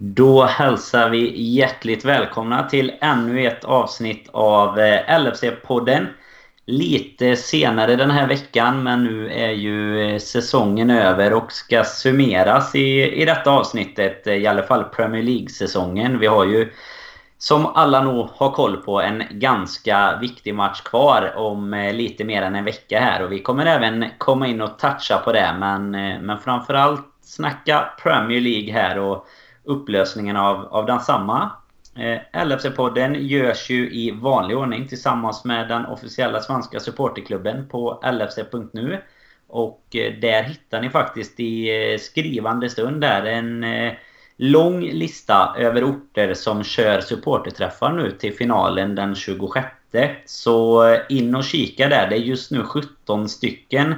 Då hälsar vi hjärtligt välkomna till ännu ett avsnitt av eh, LFC-podden. Lite senare den här veckan, men nu är ju eh, säsongen över och ska summeras i, i detta avsnittet. Eh, I alla fall Premier League-säsongen. Vi har ju, som alla nog har koll på, en ganska viktig match kvar om lite mer än en vecka här. Och vi kommer även komma in och toucha på det, men, men framförallt snacka Premier League här. och upplösningen av, av densamma. Eh, LFC-podden görs ju i vanlig ordning tillsammans med den officiella svenska supporterklubben på lfc.nu. Och eh, där hittar ni faktiskt i eh, skrivande stund där en lång lista över orter som kör supporterträffar nu till finalen den 26. Så in och kika där. Det är just nu 17 stycken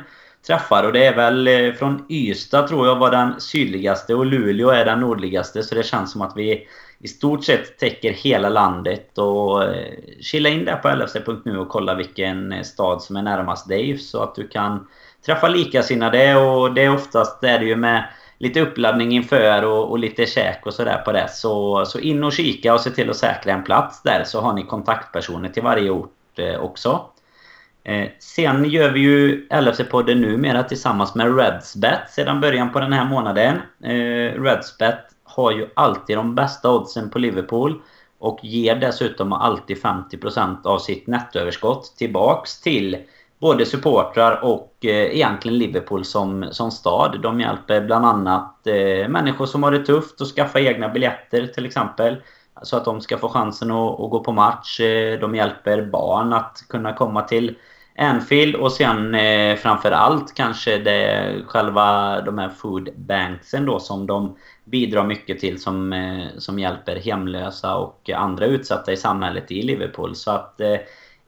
träffar. Och det är väl eh, från Ystad tror jag var den sydligaste och Luleå är den nordligaste. Så det känns som att vi i stort sett täcker hela landet. Och killa chilla in där på lfc.nu och kolla vilken eh, stad som är närmast dig. Så att du kan träffa likasinnade. Och det är oftast det är det ju med lite uppladdning inför och, och lite käk och sådär på det. Så, så in och kika och se till att säkra en plats där. Så har ni kontaktpersoner till varje ort också. Eh, sen gör vi ju LFC-podden numera tillsammans med Redsbet sedan början på den här månaden. Eh, Redsbet har ju alltid de bästa oddsen på Liverpool. Och ger dessutom alltid 50% av sitt nettoöverskott tillbaks till både supportrar och eh, egentligen Liverpool som, som stad. De hjälper bland annat eh, människor som har det tufft att skaffa egna biljetter till exempel. Så att de ska få chansen att, att gå på match. Eh, de hjälper barn att kunna komma till Anfield och sen eh, framförallt kanske det själva de här food banksen då som de bidrar mycket till som, eh, som hjälper hemlösa och andra utsatta i samhället i Liverpool. Så att eh,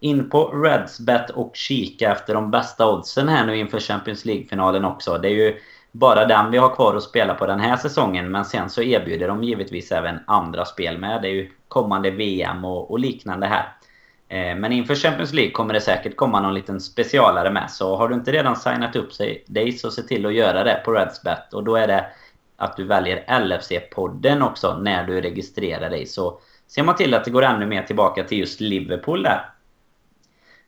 in på Redsbet och kika efter de bästa oddsen här nu inför Champions League-finalen också. Det är ju bara den vi har kvar att spela på den här säsongen. Men sen så erbjuder de givetvis även andra spel med. Det är ju kommande VM och, och liknande här. Eh, men inför Champions League kommer det säkert komma någon liten specialare med. Så har du inte redan signat upp dig så se till att göra det på Redsbet. Och då är det att du väljer LFC-podden också när du registrerar dig. Så ser man till att det går ännu mer tillbaka till just Liverpool där.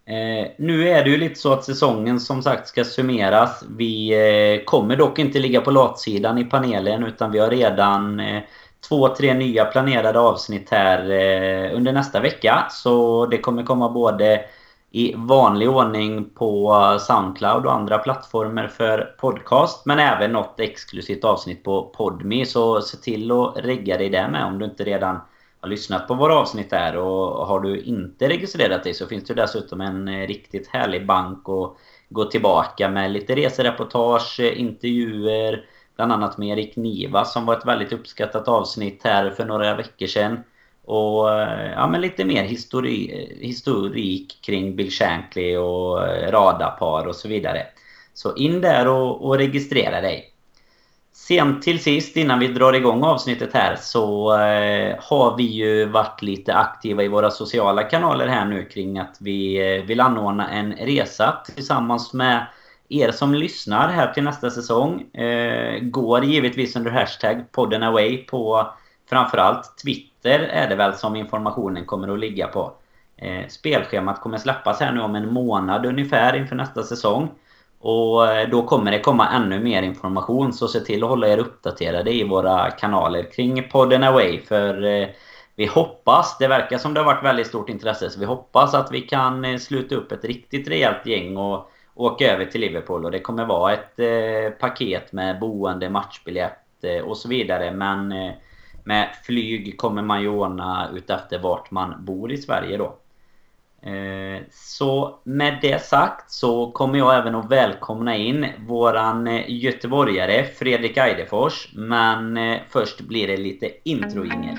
Eh, nu är det ju lite så att säsongen som sagt ska summeras. Vi eh, kommer dock inte ligga på latsidan i panelen utan vi har redan eh, två, tre nya planerade avsnitt här eh, under nästa vecka. Så det kommer komma både i vanlig ordning på Soundcloud och andra plattformar för podcast. Men även något exklusivt avsnitt på Podme. Så se till att regga dig där med om du inte redan har lyssnat på våra avsnitt där. Och har du inte registrerat dig så finns det dessutom en eh, riktigt härlig bank att gå tillbaka med lite resereportage, eh, intervjuer Bland annat med Erik Niva som var ett väldigt uppskattat avsnitt här för några veckor sedan. Och eh, ja, men lite mer histori historik kring Bill Shankly och radapar radarpar och så vidare. Så in där och, och registrera dig. Sen till sist innan vi drar igång avsnittet här så eh, har vi ju varit lite aktiva i våra sociala kanaler här nu kring att vi eh, vill anordna en resa tillsammans med er som lyssnar här till nästa säsong eh, går givetvis under hashtag poddenaway på framförallt Twitter är det väl som informationen kommer att ligga på. Eh, spelschemat kommer släppas här nu om en månad ungefär inför nästa säsong. Och eh, då kommer det komma ännu mer information så se till att hålla er uppdaterade i våra kanaler kring podden away för eh, vi hoppas, det verkar som det har varit väldigt stort intresse, så vi hoppas att vi kan eh, sluta upp ett riktigt rejält gäng och åka över till Liverpool och det kommer vara ett eh, paket med boende, matchbiljett eh, och så vidare. Men eh, med flyg kommer man ju ordna utefter vart man bor i Sverige då. Eh, så med det sagt så kommer jag även att välkomna in våran eh, göteborgare Fredrik Eidefors. Men eh, först blir det lite introingel.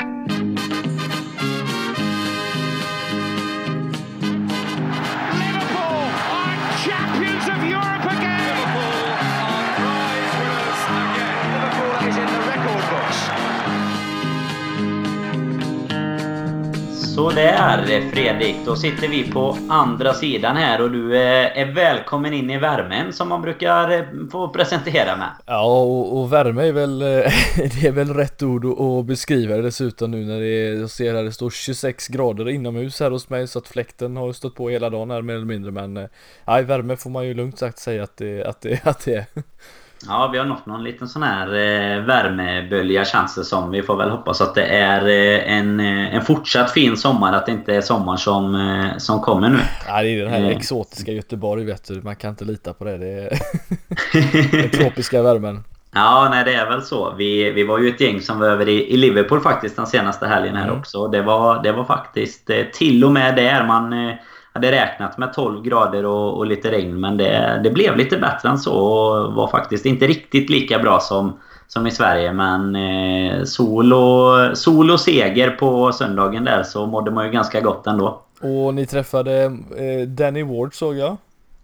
Så där eh, Fredrik, då sitter vi på andra sidan här och du eh, är välkommen in i värmen som man brukar eh, få presentera med. Ja, och, och värme är väl, det är väl rätt ord att beskriva det dessutom nu när det jag ser här det står 26 grader inomhus här hos mig så att fläkten har stått på hela dagen här mer eller mindre men nej, värme får man ju lugnt sagt säga att det, att det, att det är. Ja, vi har nått någon liten sån här eh, värmebölja känns det som. Vi får väl hoppas att det är eh, en, eh, en fortsatt fin sommar. Att det inte är sommar som, eh, som kommer nu. Ja, det är den här eh. exotiska Göteborg vet du. Man kan inte lita på det. Det är den tropiska värmen. Ja, nej det är väl så. Vi, vi var ju ett gäng som var över i, i Liverpool faktiskt den senaste helgen här mm. också. Det var, det var faktiskt eh, till och med där man hade räknat med 12 grader och, och lite regn men det, det, blev lite bättre än så och var faktiskt inte riktigt lika bra som, som i Sverige men eh, sol, och, sol och seger på söndagen där så mådde man ju ganska gott ändå. Och ni träffade eh, Danny Ward såg jag.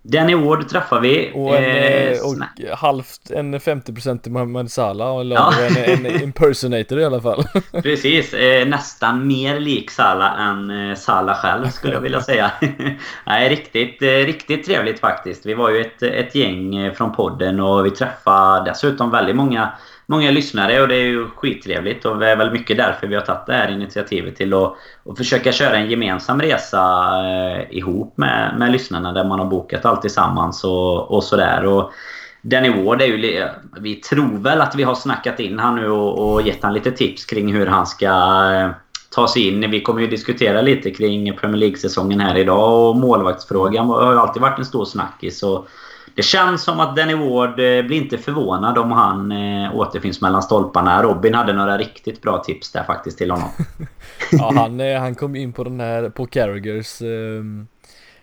Danny Ward träffar vi. Och, en, eh, och halvt en 50% till Mohamed Salah, eller ja. en, en impersonator i alla fall. Precis, eh, nästan mer lik Salah än eh, Salah själv skulle jag vilja säga. Nej, riktigt, eh, riktigt trevligt faktiskt. Vi var ju ett, ett gäng eh, från podden och vi träffade dessutom väldigt många många lyssnare och det är ju skittrevligt och det är väl mycket därför vi har tagit det här initiativet till att, att försöka köra en gemensam resa eh, ihop med, med lyssnarna där man har bokat allt tillsammans och, och sådär. Och Danny Ward är ju... Vi tror väl att vi har snackat in han nu och, och gett han lite tips kring hur han ska eh, ta sig in. Vi kommer ju diskutera lite kring Premier League-säsongen här idag och målvaktsfrågan har ju alltid varit en stor snackis. Och det känns som att Danny Ward eh, blir inte förvånad om han eh, återfinns mellan stolparna. Robin hade några riktigt bra tips där faktiskt till honom. ja, han, eh, han kom in på den här, på Carragers eh,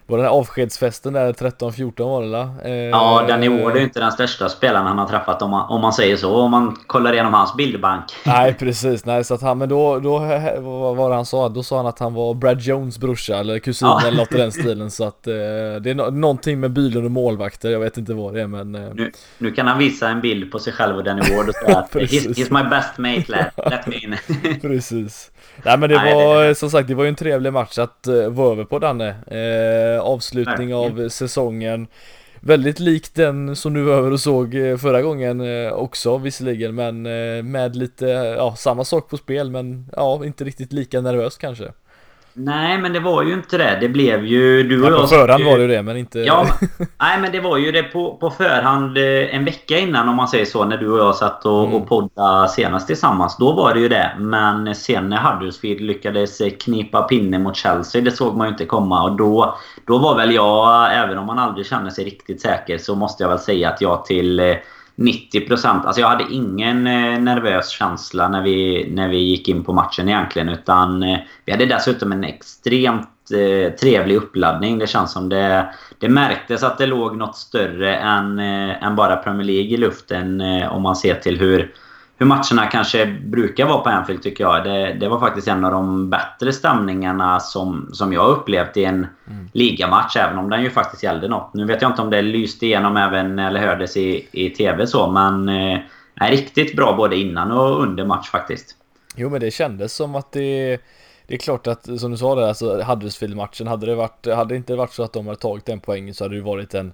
var den här avskedsfesten där 13-14 var det la? Eh, ja, Ward är ju inte den största spelaren han har träffat om man, om man säger så. Om man kollar igenom hans bildbank. Nej, precis. Nej, så att han, men då, då vad var det han sa? Då sa han att han var Brad Jones brorsa eller kusin ja. eller något i den stilen. Så att eh, det är no någonting med Bylund och målvakter. Jag vet inte vad det är men... Eh. Nu, nu, kan han visa en bild på sig själv och Danny Ward och säga att he's, he's my best mate lad. Let me in. precis. Nej men det Nej, var det, som sagt det var ju en trevlig match att uh, vara över på Danne. Uh, avslutning Verkligen. av säsongen. Väldigt lik den som du var över och såg eh, förra gången också visserligen men med lite, ja samma sak på spel men ja inte riktigt lika nervös kanske. Nej, men det var ju inte det. Det blev ju... Du och ja, på förhand var det ju det, men inte... Ja, nej, men det var ju det på, på förhand eh, en vecka innan, om man säger så, när du och jag satt och, mm. och poddade senast tillsammans. Då var det ju det. Men sen när Huddersfield lyckades knipa pinne mot Chelsea, det såg man ju inte komma. Och då, då var väl jag, även om man aldrig känner sig riktigt säker, så måste jag väl säga att jag till 90%. Alltså jag hade ingen eh, nervös känsla när vi, när vi gick in på matchen egentligen. Utan eh, vi hade dessutom en extremt eh, trevlig uppladdning. Det känns som det, det märktes att det låg något större än, än bara Premier League i luften. om man ser till hur hur matcherna kanske brukar vara på Anfield tycker jag. Det, det, var faktiskt en av de bättre stämningarna som, som jag upplevt i en mm. ligamatch. Även om den ju faktiskt gällde något. Nu vet jag inte om det lyste igenom även eller hördes i, i TV så. Men eh, riktigt bra både innan och under match faktiskt. Jo men det kändes som att det det är klart att som du sa där, alltså Huddersfield-matchen, hade det varit, hade det inte varit så att de hade tagit den poängen så hade det varit en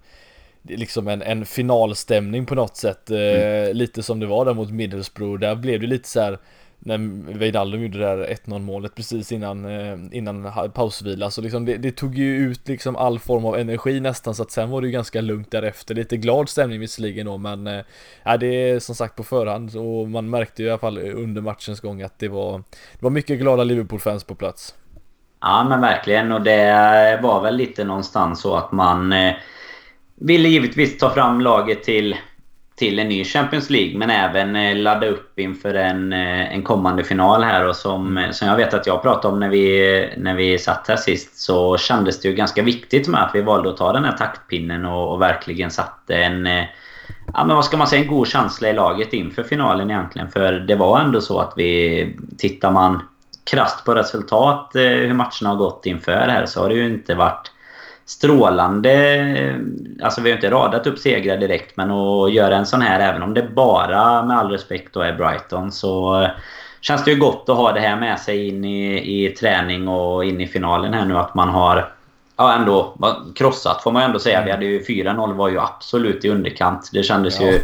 liksom en, en finalstämning på något sätt. Eh, mm. lite som det var där mot Middlesbrough. Där blev det lite så här när Wijnaldum gjorde det där 1-0 målet precis innan, eh, innan pausvila. Så liksom det, det, tog ju ut liksom all form av energi nästan så att sen var det ju ganska lugnt därefter. Lite glad stämning visserligen då men äh, det är som sagt på förhand och man märkte ju i alla fall under matchens gång att det var, det var mycket glada Liverpool-fans på plats. Ja men verkligen och det var väl lite någonstans så att man ville givetvis ta fram laget till, till en ny Champions League men även eh, ladda upp inför en, eh, en kommande final här och som, eh, som jag vet att jag pratade om när vi, när vi satt här sist så kändes det ju ganska viktigt med att vi valde att ta den här taktpinnen och, och verkligen satte en Ja men vad ska man säga, en god känsla i laget inför finalen egentligen. För det var ändå så att vi... Tittar man krast på resultat, hur matcherna har gått inför här, så har det ju inte varit strålande... Alltså vi har inte radat upp segrar direkt men att göra en sån här även om det bara med all respekt då är Brighton så känns det ju gott att ha det här med sig in i, i träning och in i finalen här nu. Att man har ja, ändå krossat får man ju ändå säga. Vi hade ju 4-0 var ju absolut i underkant. Det kändes ja. ju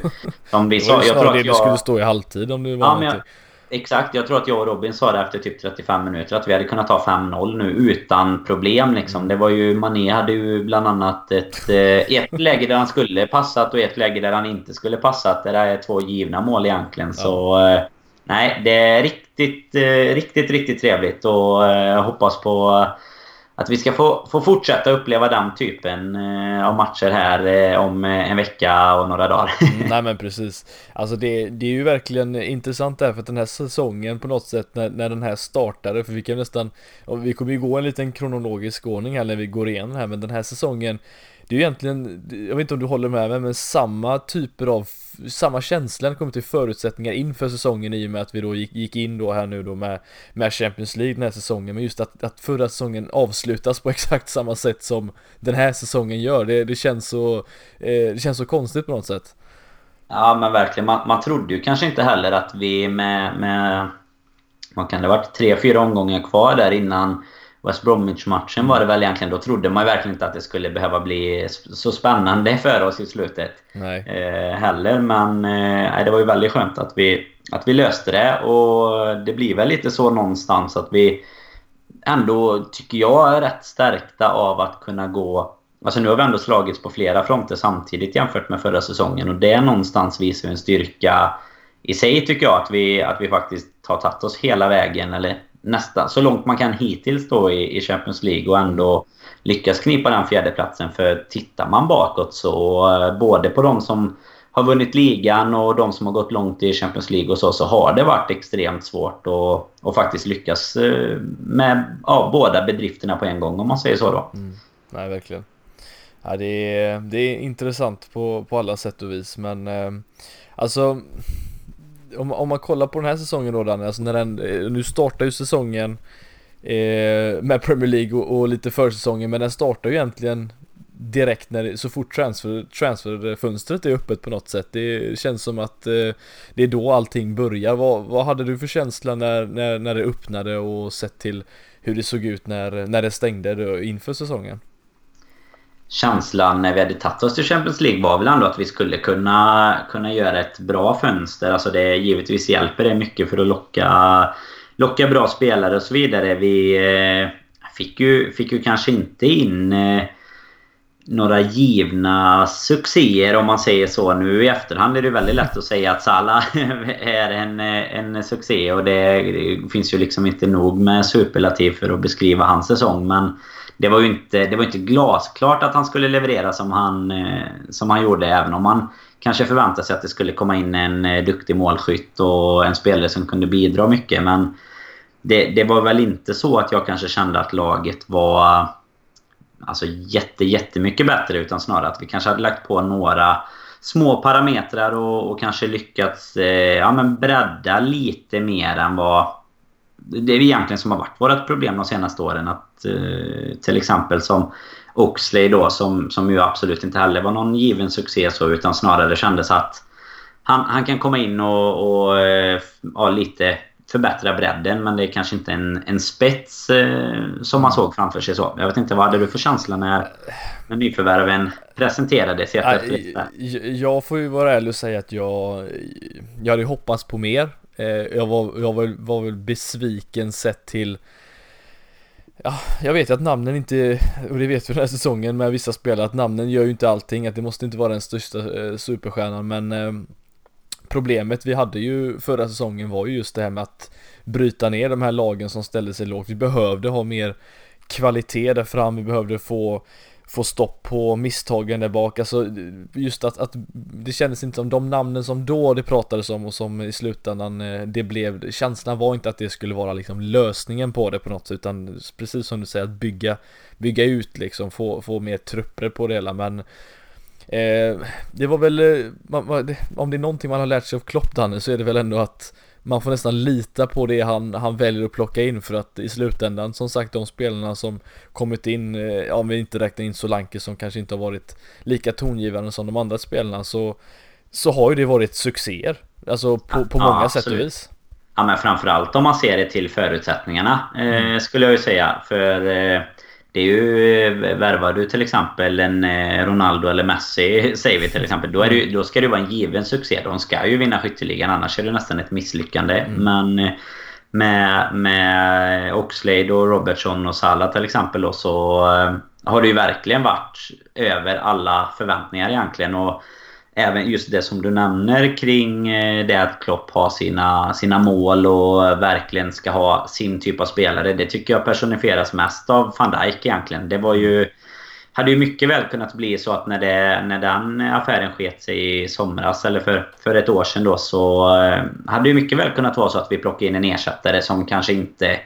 som vi sa. Jag tror att det jag... skulle stå i halvtid om du var ja, men jag, Exakt. Jag tror att jag och Robin sa det efter typ 35 minuter att vi hade kunnat ta 5-0 nu utan problem liksom. Det var ju... Mané hade ju bland annat ett, eh, ett läge där han skulle passat och ett läge där han inte skulle passat. Det där är två givna mål egentligen. Ja. Så... Eh, nej, det är riktigt, eh, riktigt, riktigt trevligt och jag hoppas på att vi ska få, få fortsätta uppleva den typen eh, av matcher här eh, om eh, en vecka och några dagar. Mm, nej men precis. Alltså det, det är ju verkligen intressant där för att den här säsongen på något sätt när, när den här startade, för vi kan nästan, vi kommer ju gå en liten kronologisk ordning här när vi går igenom här, men den här säsongen det är ju egentligen, jag vet inte om du håller med mig, men samma typer av, samma känsla när det kommer till förutsättningar inför säsongen i och med att vi då gick, gick in då här nu då med, med Champions League den här säsongen, men just att, att förra säsongen avslutas på exakt samma sätt som den här säsongen gör, det, det känns så, eh, det känns så konstigt på något sätt. Ja men verkligen, man, man trodde ju kanske inte heller att vi med, med vad kan det ha varit, tre, fyra omgångar kvar där innan West Bromwich-matchen var det väl egentligen. Då trodde man verkligen inte att det skulle behöva bli så spännande för oss i slutet. Nej. Eh, heller. Men eh, det var ju väldigt skönt att vi, att vi löste det. Och det blir väl lite så någonstans att vi ändå, tycker jag, är rätt stärkta av att kunna gå... Alltså nu har vi ändå slagits på flera fronter samtidigt jämfört med förra säsongen. Och det någonstans visar en styrka i sig tycker jag. Att vi, att vi faktiskt har tagit oss hela vägen. Eller nästan så långt man kan hittills då i, i Champions League och ändå lyckas knipa den fjärdeplatsen. För tittar man bakåt så eh, både på de som har vunnit ligan och de som har gått långt i Champions League och så, så har det varit extremt svårt att, att faktiskt lyckas eh, med ja, båda bedrifterna på en gång om man säger så då. Mm. Nej, verkligen. Ja, det, är, det är intressant på, på alla sätt och vis men eh, alltså om, om man kollar på den här säsongen då Danne, alltså när den, eh, nu startar ju säsongen eh, med Premier League och, och lite försäsongen men den startar ju egentligen direkt när det, så fort transfer, transferfönstret är öppet på något sätt. Det känns som att eh, det är då allting börjar. Vad, vad hade du för känsla när, när, när det öppnade och sett till hur det såg ut när, när det stängde inför säsongen? Känslan när vi hade tagit oss till Champions League var väl ändå att vi skulle kunna, kunna göra ett bra fönster. Alltså det givetvis hjälper det mycket för att locka, locka bra spelare och så vidare. Vi eh, fick, ju, fick ju kanske inte in eh, några givna succéer om man säger så. Nu i efterhand är det väldigt lätt att säga att Salah är en, en succé och det, det finns ju liksom inte nog med superlativ för att beskriva hans säsong. Men det var ju inte, det var inte glasklart att han skulle leverera som han, eh, som han gjorde. Även om man kanske förväntade sig att det skulle komma in en eh, duktig målskytt och en spelare som kunde bidra mycket. Men det, det var väl inte så att jag kanske kände att laget var alltså jätte, jättemycket bättre. Utan snarare att vi kanske hade lagt på några små parametrar och, och kanske lyckats eh, ja, men bredda lite mer än vad det är egentligen som har varit vårt problem de senaste åren. Att eh, till exempel som Oxley då som, som ju absolut inte heller var någon given succé så utan snarare kändes att han, han kan komma in och, och eh, ja, lite förbättra bredden men det är kanske inte en, en spets eh, som man såg framför sig så. Jag vet inte, vad hade du för känsla när, när nyförvärven presenterades? Jag får ju vara ärlig och säga att jag, jag hade hoppats på mer. Eh, jag var, jag var, var väl besviken sett till Ja, jag vet ju att namnen inte, och det vet vi den här säsongen med vissa spelare, att namnen gör ju inte allting, att det måste inte vara den största eh, superstjärnan, men eh, Problemet vi hade ju förra säsongen var ju just det här med att bryta ner de här lagen som ställde sig lågt. Vi behövde ha mer kvalitet där fram, vi behövde få få stopp på misstagen där bak. Alltså just att, att det kändes inte som de namnen som då det pratades om och som i slutändan eh, det blev, känslan var inte att det skulle vara liksom lösningen på det på något sätt utan precis som du säger att bygga, bygga ut liksom, få, få mer trupper på det hela men eh, det var väl, eh, om det är någonting man har lärt sig av Klopp Danne så är det väl ändå att man får nästan lita på det han, han väljer att plocka in för att i slutändan som sagt de spelarna som kommit in, eh, om vi inte räknar in Solanke som kanske inte har varit lika tongivande som de andra spelarna så så har ju det varit succéer Alltså på, på många ja, sätt och vis Ja, men framförallt om man ser det till förutsättningarna mm. skulle jag ju säga. För det är ju... Värvar du till exempel en Ronaldo eller Messi, säger vi till exempel. Då, är det, då ska det vara en given succé. De ska ju vinna skytteligan, annars är det nästan ett misslyckande. Mm. Men med, med Oxlade och Robertson och Salah till exempel då, så har det ju verkligen varit över alla förväntningar egentligen. Och även just det som du nämner kring eh, det att Klopp har sina, sina mål och verkligen ska ha sin typ av spelare. Det tycker jag personifieras mest av van Dijk egentligen. Det var ju... Hade ju mycket väl kunnat bli så att när, det, när den affären sket sig i somras, eller för, för ett år sedan då, så eh, hade ju mycket väl kunnat vara så att vi plockade in en ersättare som kanske inte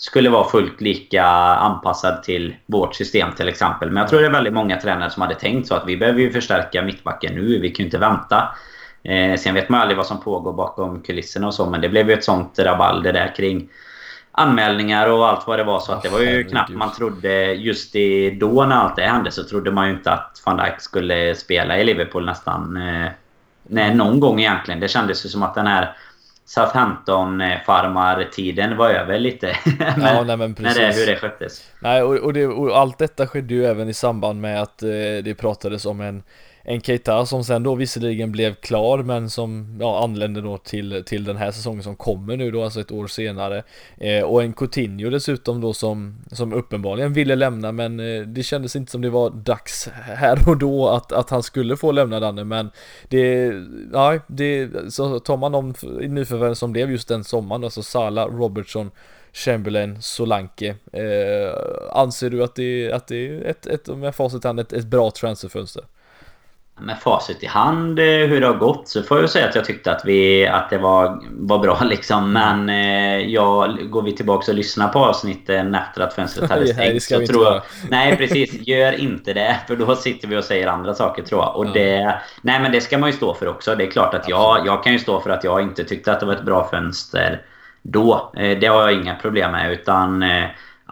skulle vara fullt lika anpassad till vårt system till exempel. Men jag tror det är väldigt många tränare som hade tänkt så att vi behöver ju förstärka mittbacken nu. Vi kan ju inte vänta. Eh, sen vet man aldrig vad som pågår bakom kulisserna och så. Men det blev ju ett sånt rabalder där kring anmälningar och allt vad det var. Så att det var ju knappt man trodde just i då när allt det hände så trodde man ju inte att van Dijk skulle spela i Liverpool nästan. Eh, nej, någon gång egentligen. Det kändes ju som att den här Southampton-farmartiden var över lite. men, ja, nej, men precis. Det, hur det sköttes. Nej, och, och, det, och allt detta skedde ju även i samband med att eh, det pratades om en en Keita som sen då visserligen blev klar men som ja, anlände då till, till den här säsongen som kommer nu då, alltså ett år senare. Eh, och en Coutinho dessutom då som, som uppenbarligen ville lämna men eh, det kändes inte som det var dags här och då att, att han skulle få lämna Danne men det, ja, det, så tar man de nyförvärven som blev just den sommaren, alltså Sala, Robertson, Chamberlain, Solanke. Eh, anser du att det, att det är ett, ett, med facit hand, ett, ett bra transferfönster? Med facit i hand eh, hur det har gått så får jag säga att jag tyckte att, vi, att det var, var bra liksom. Men eh, ja, går vi tillbaka och lyssnar på avsnitten efter att fönstret hade stängt så tror jag... Nej precis, gör inte det. För då sitter vi och säger andra saker tror jag. Och ja. det... Nej men det ska man ju stå för också. Det är klart att jag, jag kan ju stå för att jag inte tyckte att det var ett bra fönster då. Eh, det har jag inga problem med utan...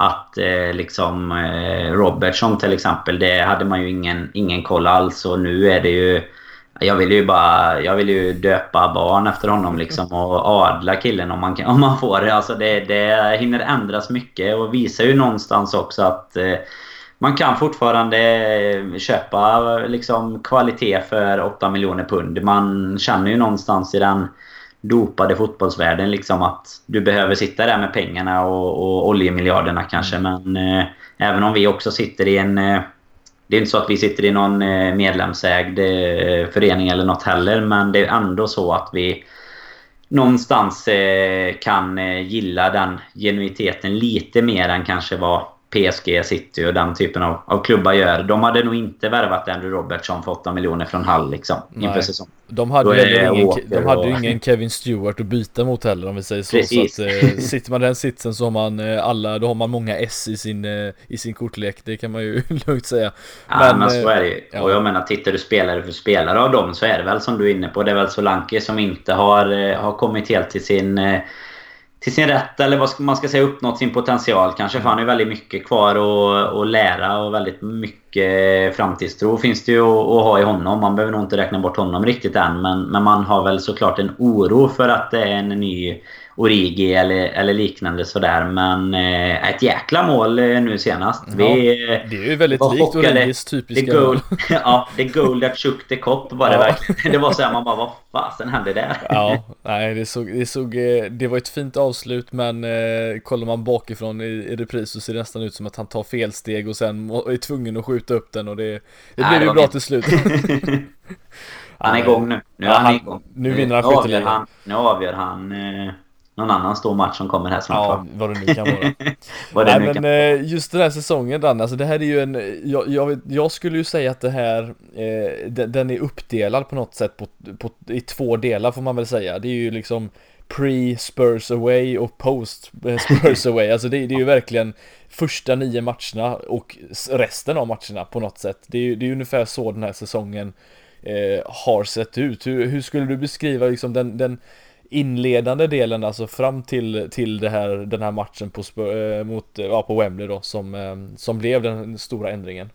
Att eh, liksom eh, Robertson till exempel, det hade man ju ingen, ingen koll alls. Och nu är det ju... Jag vill ju bara... Jag vill ju döpa barn efter honom liksom och adla killen om man, kan, om man får det. Alltså det, det hinner ändras mycket och visar ju någonstans också att eh, man kan fortfarande eh, köpa liksom kvalitet för 8 miljoner pund. Man känner ju någonstans i den dopade fotbollsvärlden liksom att du behöver sitta där med pengarna och, och oljemiljarderna kanske. Mm. Men eh, även om vi också sitter i en... Eh, det är inte så att vi sitter i någon eh, medlemsägd eh, förening eller något heller. Men det är ändå så att vi någonstans eh, kan eh, gilla den genuiteten lite mer än kanske vad PSG, City och den typen av, av klubbar gör. De hade nog inte värvat Andrew Robertson för 8 miljoner från Hall liksom, inför säsongen. De hade ju ingen, de hade och... ingen Kevin Stewart att byta mot heller om vi säger så. Precis. Så att, eh, sitter man den sitsen så har man eh, alla, då har man många S i sin, eh, i sin kortlek. Det kan man ju lugnt säga. Ja men, men så är det ju. Ja. Och jag menar, tittar du spelare för spelare av dem så är det väl som du är inne på. Det är väl Solanke som inte har, har kommit helt till sin till sin rätt eller vad man ska säga uppnått sin potential kanske. För han har ju väldigt mycket kvar att, att lära och väldigt mycket framtidstro finns det ju att, att ha i honom. Man behöver nog inte räkna bort honom riktigt än. Men, men man har väl såklart en oro för att det är en ny Origi eller, eller liknande sådär. Men eh, ett jäkla mål eh, nu senast. Ja, vi, det är ju väldigt likt Origis typiska the goal, Ja, the goal that shook the cop var det ja. verkligen. Det var så här, man bara vad fasen hände där? Ja, nej det såg, det såg, eh, det var ett fint avslut men eh, kollar man bakifrån i, i repris så ser det nästan ut som att han tar felsteg och sen är tvungen att skjuta upp den och det, det nej, blev ju bra till slut. han är igång nu. Nu är ja, han, igång. Nu vinner han skytteligan. Nu avgör han eh, någon annan stor match som kommer här snart Ja, vad det nu kan vara. vad det Nej, nu men kan. Eh, just den här säsongen Dan, alltså det här är ju en, jag, jag, jag skulle ju säga att det här, eh, den, den, är uppdelad på något sätt på, på, i två delar får man väl säga. Det är ju liksom pre-Spurs away och post-Spurs away. Alltså det, det, är ju verkligen första nio matcherna och resten av matcherna på något sätt. Det är ju det är ungefär så den här säsongen eh, har sett ut. Hur, hur skulle du beskriva liksom den, den inledande delen, alltså fram till, till det här, den här matchen på, äh, mot, ja, på Wembley då, som, äh, som blev den stora ändringen.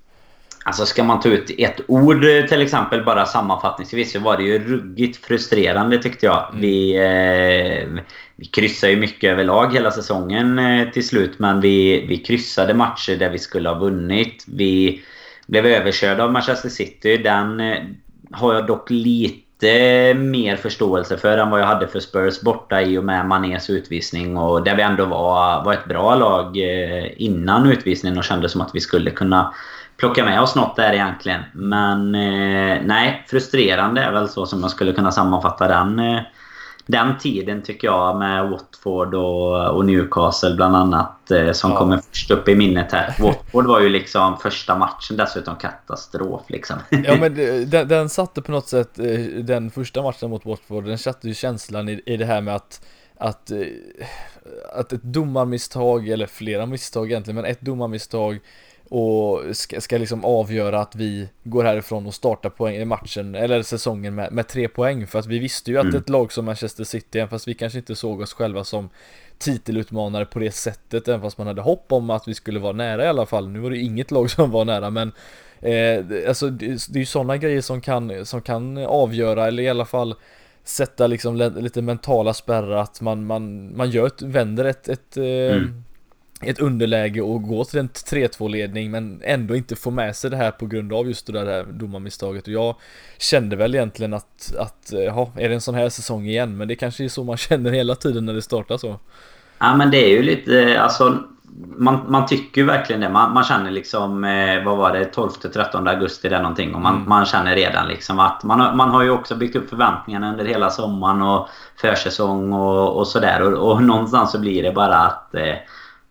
Alltså ska man ta ut ett ord till exempel bara sammanfattningsvis så var det ju ruggigt frustrerande tyckte jag. Mm. Vi, eh, vi kryssade ju mycket överlag hela säsongen eh, till slut men vi, vi kryssade matcher där vi skulle ha vunnit. Vi blev överkörda av Manchester City. Den eh, har jag dock lite mer förståelse för än vad jag hade för Spurs borta i och med Manés utvisning. Och där vi ändå var, var ett bra lag eh, innan utvisningen och kände som att vi skulle kunna plocka med oss något där egentligen. Men eh, nej, frustrerande är väl så som jag skulle kunna sammanfatta den, eh, den tiden tycker jag med Watford och, och Newcastle bland annat eh, som ja. kommer först upp i minnet här. Watford var ju liksom första matchen dessutom katastrof liksom. Ja men den, den satte på något sätt, eh, den första matchen mot Watford, den satte ju känslan i, i det här med att att, eh, att ett domarmisstag, eller flera misstag egentligen, men ett domarmisstag och ska, ska liksom avgöra att vi går härifrån och startar poäng, matchen eller säsongen med, med tre poäng för att vi visste ju att mm. ett lag som Manchester City, även fast vi kanske inte såg oss själva som titelutmanare på det sättet, även fast man hade hopp om att vi skulle vara nära i alla fall. Nu var det inget lag som var nära, men eh, alltså det, det är ju sådana grejer som kan, som kan avgöra, eller i alla fall sätta liksom lite mentala spärrar att man, man, man gör ett, vänder ett, ett eh, mm ett underläge och gå till en 3-2 ledning men ändå inte få med sig det här på grund av just det där domarmisstaget och jag kände väl egentligen att, att ja, är det en sån här säsong igen? Men det kanske är så man känner hela tiden när det startar så. Ja men det är ju lite, alltså man, man tycker ju verkligen det. Man, man känner liksom, eh, vad var det, 12-13 augusti eller någonting. Och man, mm. man känner redan liksom att man, man har ju också byggt upp förväntningarna under hela sommaren och försäsong och, och sådär. Och, och någonstans så blir det bara att eh,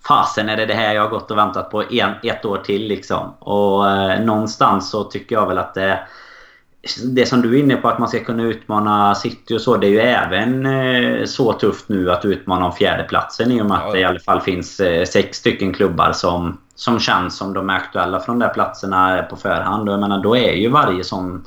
fasen är det det här jag har gått och väntat på en, ett år till liksom. Och eh, någonstans så tycker jag väl att det... Det som du är inne på att man ska kunna utmana City och så. Det är ju även eh, så tufft nu att utmana om fjärdeplatsen i och med att det i alla fall finns eh, sex stycken klubbar som, som känns som de är aktuella från de där platserna på förhand. Och jag menar, då är ju varje sån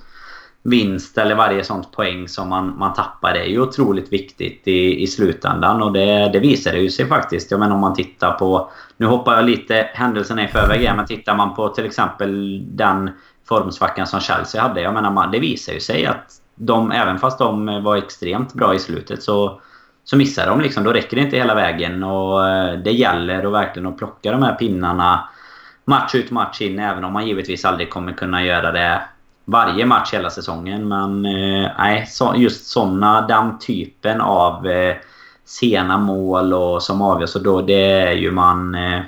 vinst eller varje sånt poäng som man, man tappar är ju otroligt viktigt i, i slutändan. Och det, det visar det ju sig faktiskt. Jag menar om man tittar på... Nu hoppar jag lite händelserna i förväg men tittar man på till exempel den formsvackan som Chelsea hade. Jag menar, man, det visar ju sig att de, även fast de var extremt bra i slutet så, så missar de liksom. Då räcker det inte hela vägen. Och eh, det gäller att verkligen att plocka de här pinnarna match ut match in. Även om man givetvis aldrig kommer kunna göra det varje match hela säsongen. Men eh, nej, just såna, den typen av eh, sena mål och som avgörs. Och då, det är ju man... Eh,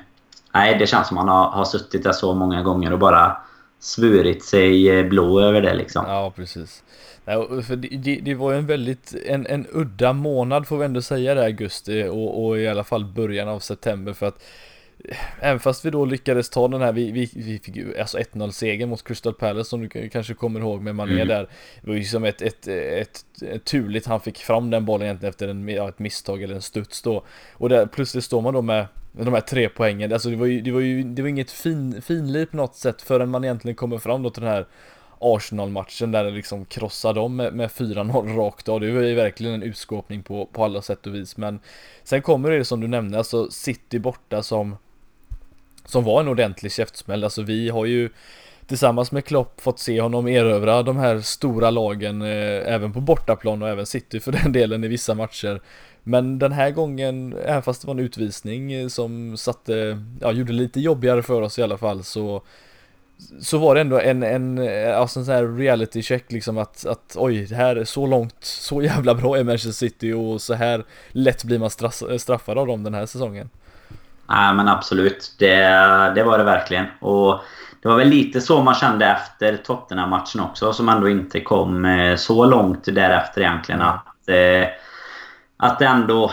nej, det känns som man har, har suttit där så många gånger och bara svurit sig blå över det liksom. Ja, precis. Nej, för det, det, det, var ju en väldigt, en, en udda månad får vi ändå säga det augusti och, och i alla fall början av september för att Även fast vi då lyckades ta den här, vi, vi, vi fick ju alltså 1-0 seger mot Crystal Palace som du kanske kommer ihåg med Mané mm. där. Det var ju som ett, ett, ett, ett turligt han fick fram den bollen egentligen efter en, ja, ett misstag eller en studs då. Och där plötsligt står man då med de här tre poängen, alltså det var ju, det var ju det var inget fin, finlir på något sätt förrän man egentligen kommer fram då till den här Arsenal-matchen där det liksom krossar dem med, med 4-0 rakt av. Det var ju verkligen en utskåpning på, på alla sätt och vis. Men sen kommer det som du nämnde, alltså City borta som som var en ordentlig käftsmäll. Alltså vi har ju tillsammans med Klopp fått se honom erövra de här stora lagen eh, även på bortaplan och även City för den delen i vissa matcher. Men den här gången, även fast det var en utvisning eh, som satte, ja, gjorde det lite jobbigare för oss i alla fall så så var det ändå en, en, eh, alltså en sån här reality check liksom att, att oj, det här är så långt, så jävla bra är Manchester City och så här lätt blir man straffad av dem den här säsongen. Nej men absolut. Det, det var det verkligen. Och det var väl lite så man kände efter Tottenham-matchen också. Som ändå inte kom eh, så långt därefter egentligen. Att, eh, att ändå...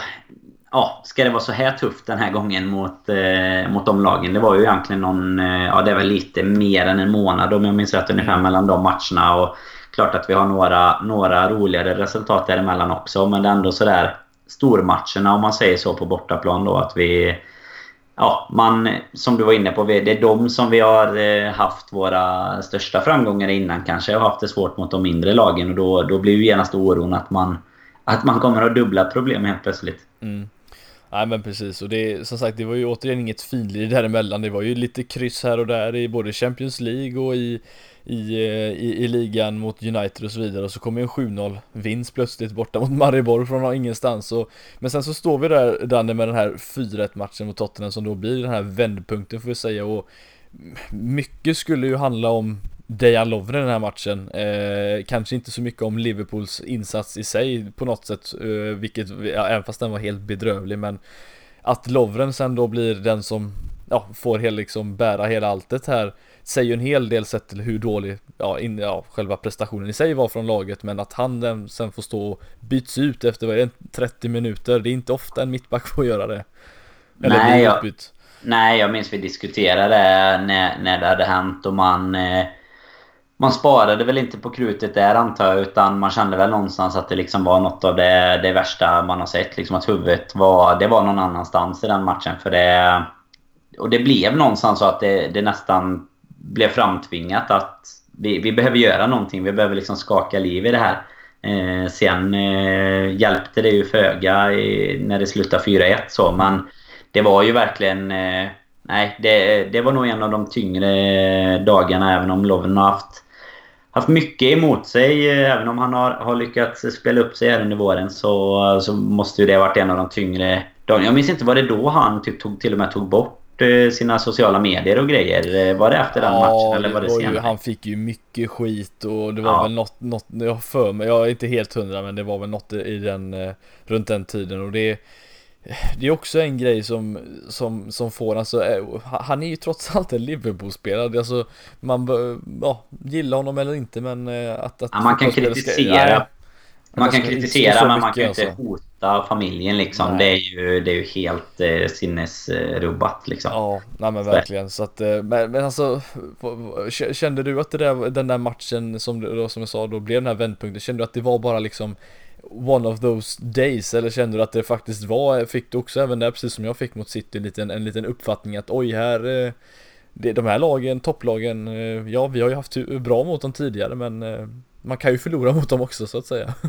Ja, ska det vara så här tufft den här gången mot, eh, mot de lagen? Det var ju egentligen någon... ja, det väl lite mer än en månad om jag minns rätt ungefär mellan de matcherna. Och klart att vi har några, några roligare resultat däremellan också. Men det är ändå sådär stormatcherna om man säger så på bortaplan då. Att vi ja, man, som du var inne på, det är de som vi har eh, haft våra största framgångar innan kanske. Och haft det svårt mot de mindre lagen. Och då, då blir ju genast oron att man, att man kommer att ha dubbla problem helt plötsligt. Mm. Nej men precis. Och det som sagt det var ju återigen inget finlir däremellan. Det var ju lite kryss här och där i både Champions League och i i, eh, i, i ligan mot United och så vidare. Och så kommer en 7-0 vinst plötsligt borta mot Maribor från ingenstans. Och, Men sen så står vi där Danne med den här 4-1 matchen mot Tottenham som då blir den här vändpunkten får vi säga. Och Mycket skulle ju handla om Dejan Lovren i den här matchen eh, Kanske inte så mycket om Liverpools insats i sig på något sätt eh, Vilket, ja, även fast den var helt bedrövlig men Att Lovren sen då blir den som Ja, får hela liksom bära hela alltet här Säger en hel del sett till hur dålig ja, in, ja, själva prestationen i sig var från laget Men att han den sen får stå och byts ut efter vad är det, 30 minuter Det är inte ofta en mittback får göra det. Eller Nej, blir utbytt. Jag, Nej, jag minns vi diskuterade när, när det hade hänt och man eh man sparade väl inte på krutet där antar jag utan man kände väl någonstans att det liksom var något av det, det värsta man har sett. Liksom att huvudet var, det var någon annanstans i den matchen. För det, och det blev någonstans så att det, det nästan blev framtvingat att vi, vi behöver göra någonting. Vi behöver liksom skaka liv i det här. Eh, sen eh, hjälpte det ju föga när det slutade 4-1 så men det var ju verkligen... Eh, nej, det, det var nog en av de tyngre dagarna även om Loven har haft haft mycket emot sig. Eh, även om han har, har lyckats spela upp sig här under våren så, så måste ju det ha varit en av de tyngre dagarna. Jag minns inte, var det då han typ tog, till och med tog bort eh, sina sociala medier och grejer? Eh, var det efter den ja, matchen eller var det, var senare? Ju, han fick ju mycket skit och det var ja. väl något, något, jag för mig, jag är inte helt hundra men det var väl något i den, runt den tiden och det det är också en grej som, som, som får, alltså, eh, han är ju trots allt en Liverpool-spelare, alltså man ja, gilla honom eller inte men eh, att... att ja, man kan kritisera, ska, man kan kritisera men man kan inte alltså. hota familjen liksom. Det är, ju, det är ju helt eh, sinnesrubbat liksom. Ja, nej men verkligen. Så att, eh, men, men alltså, kände du att det där, den där matchen som, som jag sa då blev den här vändpunkten, kände du att det var bara liksom one of those days eller kände du att det faktiskt var, fick du också även där precis som jag fick mot City en liten, en liten uppfattning att oj här eh, det, de här lagen, topplagen, eh, ja vi har ju haft bra mot dem tidigare men eh, man kan ju förlora mot dem också så att säga.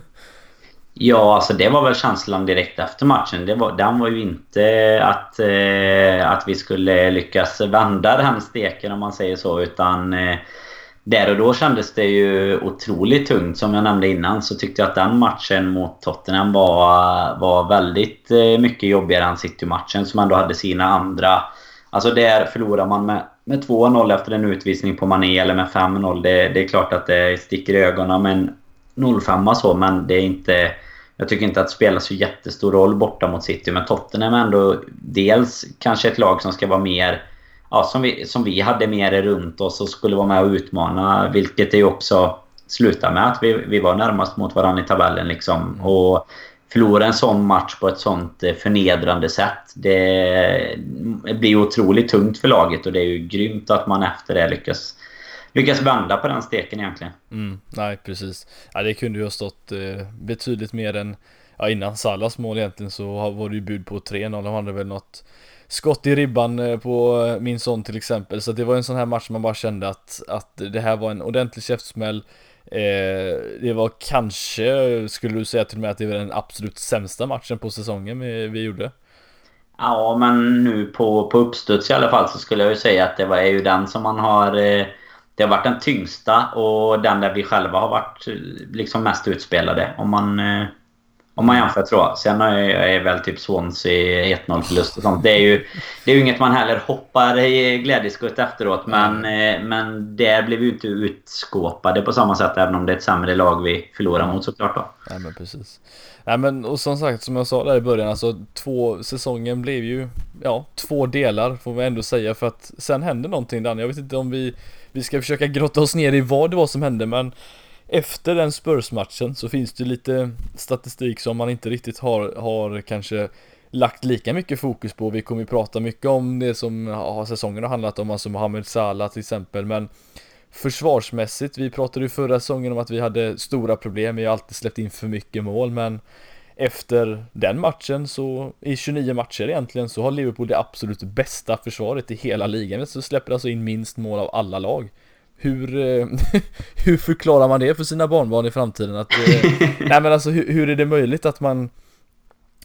Ja, alltså det var väl känslan direkt efter matchen. Det var, den var ju inte att, eh, att vi skulle lyckas vända den steken om man säger så utan eh, där och då kändes det ju otroligt tungt. Som jag nämnde innan så tyckte jag att den matchen mot Tottenham var, var väldigt eh, mycket jobbigare än City-matchen som ändå hade sina andra... Alltså där förlorar man med, med 2-0 efter en utvisning på Mané eller med 5-0. Det, det, är klart att det sticker i ögonen med en 0-5 så men det är inte... Jag tycker inte att det spelar så jättestor roll borta mot City men Tottenham är ändå dels kanske ett lag som ska vara mer ja, som, vi, som vi hade mer runt oss och skulle vara med och utmana. Vilket det ju också slutade med att vi, vi var närmast mot varandra i tabellen. Liksom. Mm. Och förlora en sån match på ett sånt eh, förnedrande sätt. Det blir otroligt tungt för laget och det är ju grymt att man efter det lyckas lyckas vända på den steken egentligen. Mm, nej, precis. Ja, det kunde ju ha stått eh, betydligt mer än ja, innan Salas mål egentligen så var det ju bud på 3-0. De hade väl något skott i ribban eh, på eh, min son till exempel. Så det var en sån här match man bara kände att, att det här var en ordentlig käftsmäll. Eh, det var kanske, skulle du säga till mig att det var den absolut sämsta matchen på säsongen vi, vi gjorde? Ja, men nu på, på uppstuds i alla fall så skulle jag ju säga att det var, är ju den som man har... Eh, det har varit den tyngsta och den där vi själva har varit eh, liksom mest utspelade. Om man... Eh, om man jämför tror jag. Sen är, väl typ Swansea 1-0 förlust och sånt. Det är ju det är ju inget man heller hoppar i glädjeskutt efteråt. Men, mm. men där blev vi inte utskåpade på samma sätt. Även om det är ett sämre lag vi förlorar mot såklart då. Nej men precis. Nej men och som sagt som jag sa där i början. Alltså två säsongen blev ju ja två delar får vi ändå säga. För att sen hände någonting Dan. Jag vet inte om vi vi ska försöka grotta oss ner i vad det var som hände men efter den Spurs-matchen så finns det lite statistik som man inte riktigt har, har kanske lagt lika mycket fokus på. Vi kommer ju prata mycket om det som har säsongen har handlat om, alltså Mohamed Salah till exempel, men försvarsmässigt, vi pratade ju förra säsongen om att vi hade stora problem, vi har alltid släppt in för mycket mål, men efter den matchen så, i 29 matcher egentligen, så har Liverpool det absolut bästa försvaret i hela ligan, så släpper alltså in minst mål av alla lag. Hur, eh, hur förklarar man det för sina barnbarn i framtiden? Att, eh, nej men alltså hur, hur, är det möjligt att man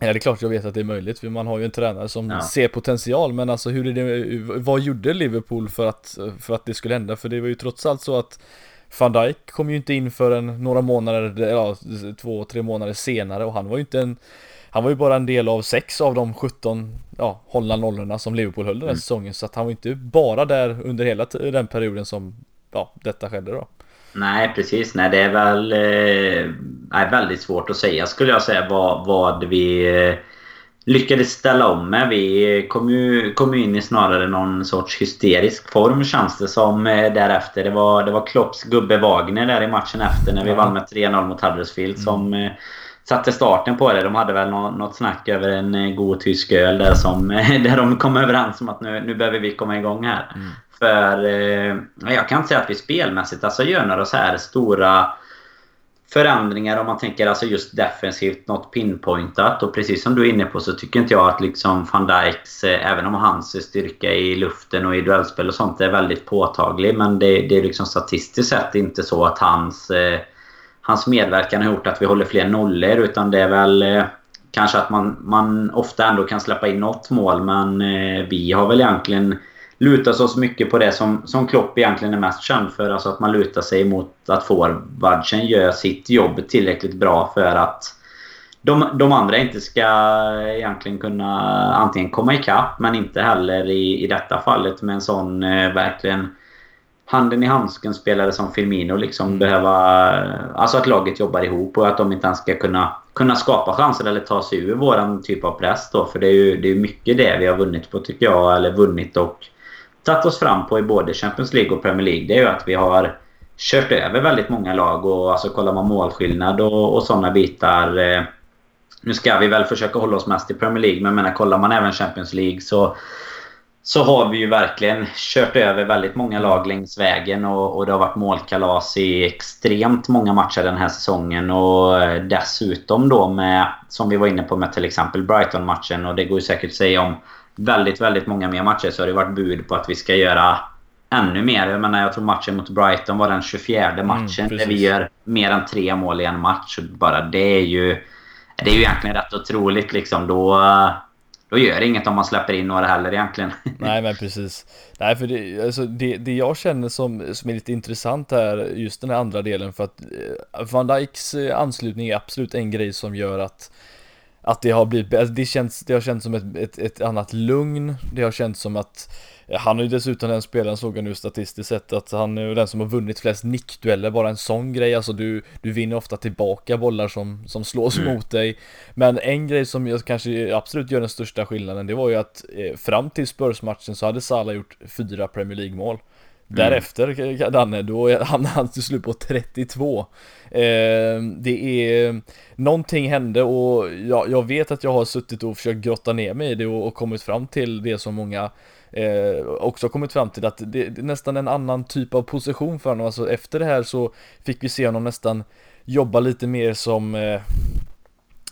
Ja det är klart jag vet att det är möjligt för man har ju en tränare som ja. ser potential men alltså hur är det, vad gjorde Liverpool för att, för att det skulle hända? För det var ju trots allt så att Van Dijk kom ju inte in förrän några månader, ja två, tre månader senare och han var ju inte en Han var ju bara en del av sex av de 17 ja, hållna nollorna som Liverpool höll den här mm. säsongen så att han var inte bara där under hela den perioden som ja, detta skedde då. Nej, precis. Nej, det är väl eh, väldigt svårt att säga skulle jag säga vad, vad vi eh, lyckades ställa om med. Vi kom ju, kom ju in i snarare någon sorts hysterisk form känns det som eh, därefter. Det var, det var Klopps gubbe Wagner där i matchen efter när vi ja. vann med 3-0 mot Huddersfield mm. som eh, satte starten på det. De hade väl något, något snack över en eh, god tysk öl där, som, där de kom överens om att nu, nu behöver vi komma igång här. Mm. För eh, jag kan inte säga att vi spelmässigt alltså gör några så här stora förändringar om man tänker alltså just defensivt, något pinpointat. Och precis som du är inne på så tycker inte jag att liksom van Dijks, eh, även om hans styrka i luften och i duellspel och sånt är väldigt påtaglig. Men det, det är liksom statistiskt sett inte så att hans, eh, hans medverkan har gjort att vi håller fler nollor. Utan det är väl eh, kanske att man, man ofta ändå kan släppa in något mål. Men eh, vi har väl egentligen lutar oss mycket på det som, som Klopp egentligen är mest känd för. Alltså att man lutar sig mot att forwardsen gör sitt jobb tillräckligt bra för att de, de andra inte ska egentligen kunna antingen komma ikapp men inte heller i, i detta fallet med en sån eh, verkligen handen i handsken spelare som Firmino liksom mm. behöva... Alltså att laget jobbar ihop och att de inte ens ska kunna, kunna skapa chanser eller ta sig ur våran typ av press då. För det är ju det är mycket det vi har vunnit på tycker jag. Eller vunnit och tagit oss fram på i både Champions League och Premier League det är ju att vi har kört över väldigt många lag. Och alltså kollar man målskillnad och, och sådana bitar. Eh, nu ska vi väl försöka hålla oss mest i Premier League, men menar, kollar man även Champions League så så har vi ju verkligen kört över väldigt många lag längs vägen och, och det har varit målkalas i extremt många matcher den här säsongen. Och dessutom då med, som vi var inne på med till exempel Brighton-matchen och det går ju säkert att säga om väldigt, väldigt många mer matcher så har det varit bud på att vi ska göra ännu mer. Jag menar, jag tror matchen mot Brighton var den 24 mm, matchen mm, där vi gör mer än tre mål i en match. Bara det är ju... Det är ju egentligen rätt otroligt liksom. Då, då gör det inget om man släpper in några heller egentligen. Nej men precis. Nej för det, alltså det, det jag känner som, som är lite intressant här, just den här andra delen för att eh, Van Dijks eh, anslutning är absolut en grej som gör att att det har blivit, alltså det, känns, det har känts som ett, ett, ett, annat lugn, det har känts som att han är ju dessutom den spelaren såg jag nu statistiskt sett att han är den som har vunnit flest nickdueller, bara en sån grej, alltså du, du vinner ofta tillbaka bollar som, som slås mm. mot dig. Men en grej som jag kanske absolut gör den största skillnaden, det var ju att eh, fram till Spurs-matchen så hade Salah gjort fyra Premier League mål. Mm. Därefter, Danne, då hamnade han till slut på 32. Eh, det är, någonting hände och jag, jag, vet att jag har suttit och försökt grotta ner mig i det och, och kommit fram till det som många eh, också kommit fram till att det, det, är nästan en annan typ av position för honom. Alltså efter det här så fick vi se honom nästan jobba lite mer som eh,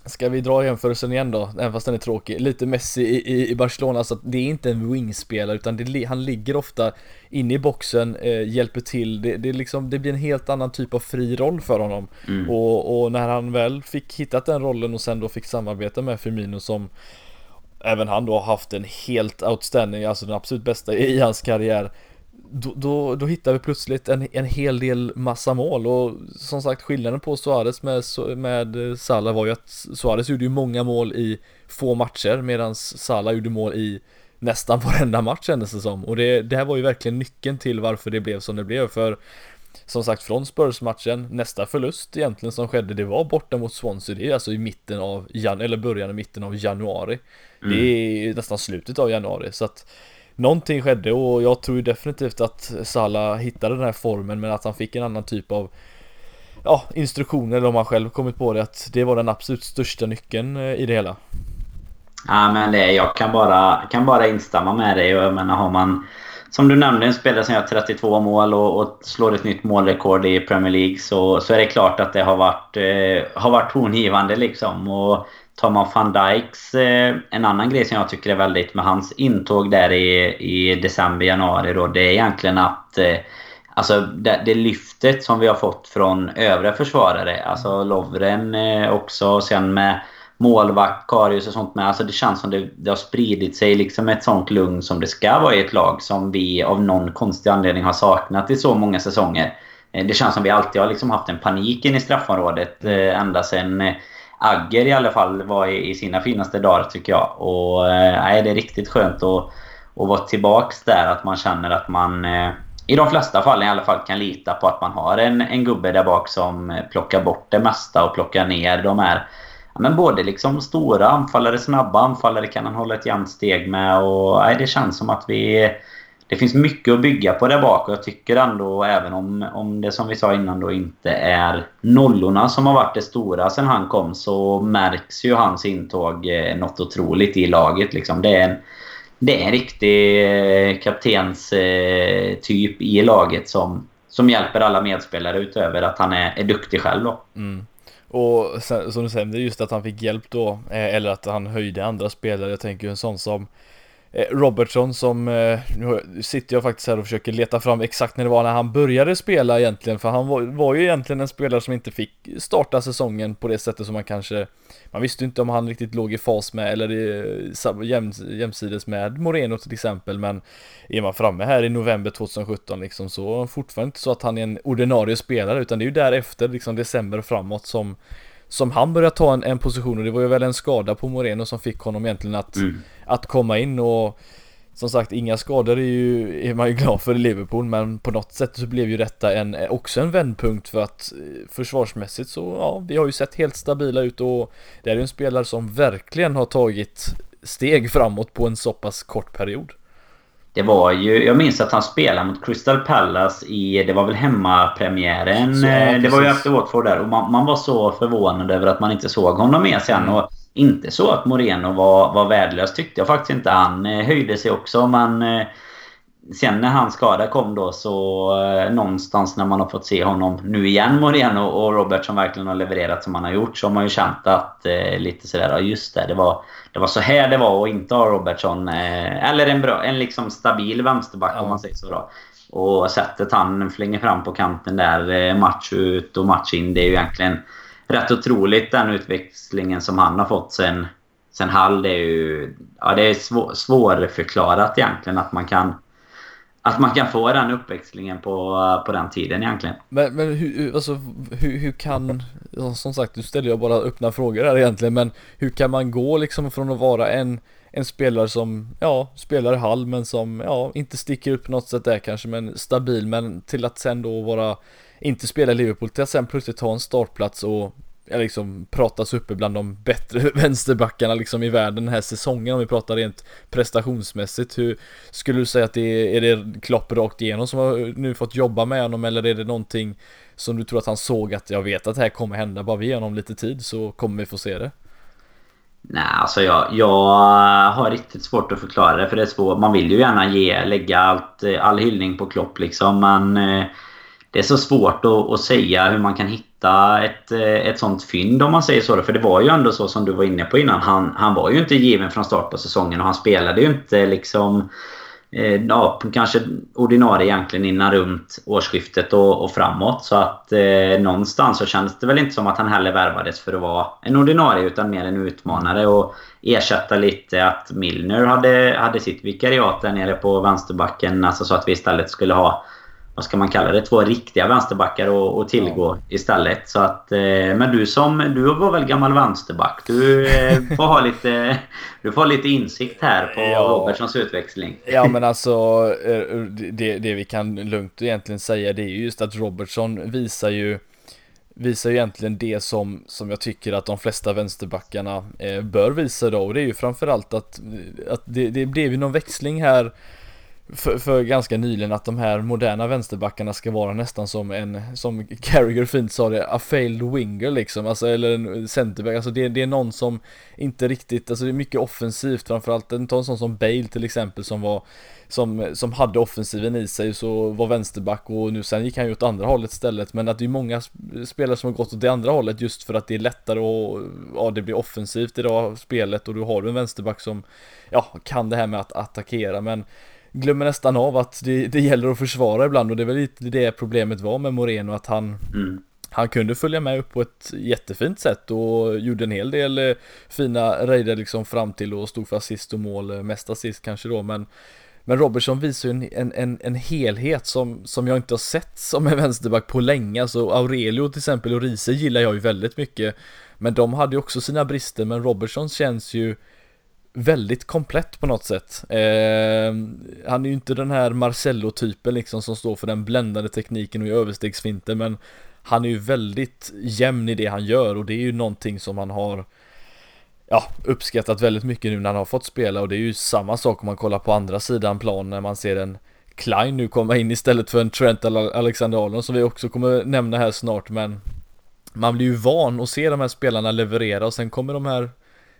Ska vi dra jämförelsen igen då, även fast den är tråkig, lite Messi i, i, i Barcelona, så att det är inte en wingspelare utan det, han ligger ofta inne i boxen, eh, hjälper till, det, det, liksom, det blir en helt annan typ av fri roll för honom. Mm. Och, och, när han väl fick hittat den rollen och sen då fick samarbeta med Firmino som även han då har haft en helt outstanding, alltså den absolut bästa i hans karriär då, då, då hittar vi plötsligt en, en hel del massa mål och som sagt skillnaden på Suarez med, med Salah var ju att Suarez gjorde ju många mål i få matcher medan Salah gjorde mål i nästan varenda match kändes det som och det, det här var ju verkligen nyckeln till varför det blev som det blev för som sagt från Spurs-matchen, nästa förlust egentligen som skedde det var borta mot Swansea, det är alltså i mitten av, jan eller början av mitten av januari. Mm. Det är nästan slutet av januari så att någonting skedde och jag tror definitivt att Salah hittade den här formen men att han fick en annan typ av ja, instruktioner eller om han själv kommit på det att det var den absolut största nyckeln eh, i det hela. Ja men det, jag kan bara, kan bara instämma med dig och jag menar har man som du nämnde, en spelare som gör 32 mål och, och, slår ett nytt målrekord i Premier League så, så är det klart att det har varit, eh, har varit tongivande liksom. Och tar man van Dijks, eh, en annan grej som jag tycker är väldigt med hans intåg där i, i december, januari då, det är egentligen att eh, Alltså det, det lyftet som vi har fått från övriga försvarare, alltså Lovren eh, också, och sen med målvakt, Karius och sånt med. Alltså det känns som det, det har spridit sig liksom ett sånt lugn som det ska vara i ett lag som vi av någon konstig anledning har saknat i så många säsonger. Det känns som vi alltid har liksom haft en panik in i straffområdet ända sedan Agger i alla fall var i, i sina finaste dagar tycker jag. Och eh, nej, det är riktigt skönt att, att vara tillbaks där. Att man känner att man eh, i de flesta fall i alla fall kan lita på att man har en, en gubbe där bak som plockar bort det mesta och plockar ner de här men både liksom stora anfallare, snabba anfallare kan han hålla ett jämnt steg med. Och nej, det känns som att vi... Det finns mycket att bygga på där bak och jag tycker ändå, även om, om det som vi sa innan då inte är nollorna som har varit det stora sen han kom, så märks ju hans intåg eh, något otroligt i laget. Liksom. Det, är en, det är en riktig eh, kaptenstyp eh, i laget som, som hjälper alla medspelare utöver att han är, är duktig själv. Då. Mm. Och sen, som du säger, just att han fick hjälp då, eh, eller att han höjde andra spelare. Jag tänker en sån som Eh, Robertson som, eh, nu sitter jag faktiskt här och försöker leta fram exakt när det var när han började spela egentligen, för han var, var ju egentligen en spelare som inte fick starta säsongen på det sättet som man kanske, man visste inte om han riktigt låg i fas med, eller jäm, jämsides med Moreno till exempel, men är man framme här i november 2017 liksom så fortfarande inte så att han är en ordinarie spelare, utan det är ju därefter, liksom december och framåt som som han började ta en, en position och det var ju väl en skada på Moreno som fick honom egentligen att, mm att komma in och som sagt, inga skador är ju, är man ju glad för i Liverpool, men på något sätt så blev ju detta en, också en vändpunkt för att eh, försvarsmässigt så, ja, vi har ju sett helt stabila ut och det är ju en spelare som verkligen har tagit steg framåt på en så pass kort period. Det var ju, jag minns att han spelade mot Crystal Palace i, det var väl hemmapremiären. Så, ja, det var ju efter Watford där och man, man, var så förvånad över att man inte såg honom mer sen. Mm. Och inte så att Moreno var, var värdelös tyckte jag faktiskt inte. Han eh, höjde sig också men eh, sen när hans skada kom då så eh, någonstans när man har fått se honom nu igen Moreno och Robert som verkligen har levererat som han har gjort så har man ju känt att eh, lite sådär, ja just det, det var, det var så här det var att inte ha Robertson. Eh, eller en bra, en liksom stabil vänsterback ja. om man säger så då. Och sättet han flänger fram på kanten där match ut och match in det är ju egentligen rätt otroligt den utväxlingen som han har fått sen, sen Hall. Det är ju ja, det är svår, svårförklarat egentligen att man kan att man kan få den uppväxlingen på, på den tiden egentligen. Men, men hur, alltså, hur, hur kan, som sagt nu ställer jag bara öppna frågor här egentligen, men hur kan man gå liksom från att vara en, en spelare som, ja, spelar halv Hall men som, ja, inte sticker upp på något sätt där kanske, men stabil, men till att sen då vara, inte spela i Liverpool, till att sen plötsligt ta en startplats och liksom pratas uppe bland de bättre vänsterbackarna liksom i världen den här säsongen om vi pratar rent prestationsmässigt. Hur skulle du säga att det är, är det Klopp rakt igenom som har nu fått jobba med honom eller är det någonting som du tror att han såg att jag vet att det här kommer hända, bara vi ger honom lite tid så kommer vi få se det? Nej, alltså jag, jag har riktigt svårt att förklara det för det är svårt. Man vill ju gärna ge, lägga allt, eh, all hyllning på Klopp liksom men eh, det är så svårt att, att, säga hur man kan hitta ett, eh, ett sånt fynd om man säger så. För det var ju ändå så som du var inne på innan. Han, han var ju inte given från start på säsongen och han spelade ju inte liksom... Eh, ja, kanske ordinarie egentligen innan runt årsskiftet och, och framåt. Så att eh, någonstans så kändes det väl inte som att han heller värvades för att vara en ordinarie utan mer en utmanare och ersätta lite att Milner hade, hade sitt vikariat där nere på vänsterbacken. Alltså så att vi istället skulle ha vad ska man kalla det, två riktiga vänsterbackar att tillgå ja. istället. Så att, eh, men du som, du var väl gammal vänsterback? Du eh, får ha lite, du får ha lite insikt här på ja. Robertsons utväxling. Ja men alltså, eh, det, det vi kan lugnt egentligen säga det är just att Robertson visar ju visar ju egentligen det som, som jag tycker att de flesta vänsterbackarna eh, bör visa då och det är ju framförallt att, att det, det blev ju någon växling här för, för, ganska nyligen att de här moderna vänsterbackarna ska vara nästan som en, som Carragher fint sa det, a failed winger liksom, alltså eller en centerback, alltså det, det är någon som inte riktigt, alltså det är mycket offensivt. Framförallt, ta en sån som Bale till exempel som var som, som hade offensiven i sig så var vänsterback och nu sen gick han ju åt andra hållet istället. Men att det är många spelare som har gått åt det andra hållet just för att det är lättare och ja det blir offensivt idag, spelet och du har du en vänsterback som ja kan det här med att attackera. Men glömmer nästan av att det, det gäller att försvara ibland och det är väl lite det problemet var med Moreno att han mm. han kunde följa med upp på ett jättefint sätt och gjorde en hel del eh, fina raider liksom fram till och stod för assist och mål, eh, mest assist kanske då men men Robertson visar ju en, en, en helhet som, som jag inte har sett som en vänsterback på länge. Alltså Aurelio till exempel och Riese gillar jag ju väldigt mycket. Men de hade ju också sina brister, men Robertson känns ju väldigt komplett på något sätt. Eh, han är ju inte den här Marcello-typen liksom som står för den bländande tekniken och överstegsfinten överstegsfinter, men han är ju väldigt jämn i det han gör och det är ju någonting som han har ja, uppskattat väldigt mycket nu när han har fått spela och det är ju samma sak om man kollar på andra sidan plan när man ser en Klein nu komma in istället för en Trent Alexander-Arnold som vi också kommer nämna här snart men man blir ju van att se de här spelarna leverera och sen kommer de här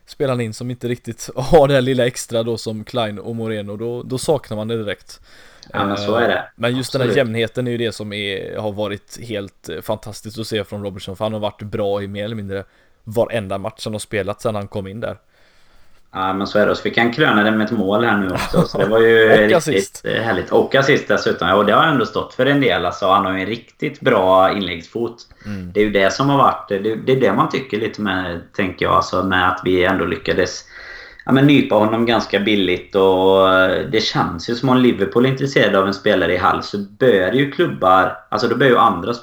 spelarna in som inte riktigt har det här lilla extra då som Klein och Moreno då, då saknar man det direkt. Ja men så är det. Men just Absolut. den här jämnheten är ju det som är, har varit helt fantastiskt att se från Robertson för han har varit bra i mer eller mindre varenda match han har spelat sedan han kom in där. Ja men så är det. Så fick han kröna det med ett mål här nu också. Så det var ju riktigt assist. härligt. Och assist dessutom. Ja, och det har ändå stått för en del. Alltså, han har ju en riktigt bra inläggsfot. Mm. Det är ju det som har varit... Det, det är det man tycker lite med, tänker jag. Alltså, med att vi ändå lyckades ja, men nypa honom ganska billigt. Och det känns ju som om Liverpool är intresserade av en spelare i Hall så bör ju klubbar... Alltså då bör ju andra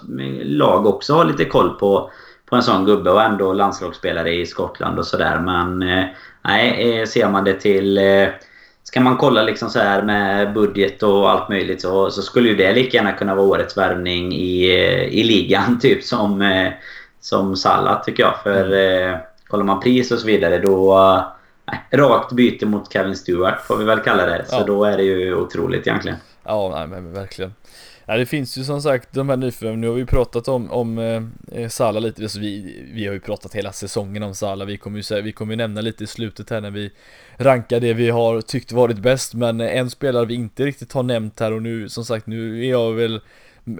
lag också ha lite koll på på en sån gubbe och ändå landslagsspelare i Skottland och sådär. Men eh, nej, eh, ser man det till... Eh, ska man kolla liksom så här med budget och allt möjligt så, så skulle ju det lika gärna kunna vara årets värvning i, i ligan. Typ som, som Salah tycker jag. För kollar man pris och så vidare då... Nej, rakt byte mot Kevin Stewart får vi väl kalla det. Så ja. då är det ju otroligt egentligen. Ja, nej, men verkligen. Ja, det finns ju som sagt de här nyförvärven. Nu har vi pratat om, om eh, eh, Sala lite. Alltså vi, vi har ju pratat hela säsongen om Sala. Vi kommer ju, vi kommer ju nämna lite i slutet här när vi rankar det vi har tyckt varit bäst. Men eh, en spelare vi inte riktigt har nämnt här och nu som sagt nu är jag väl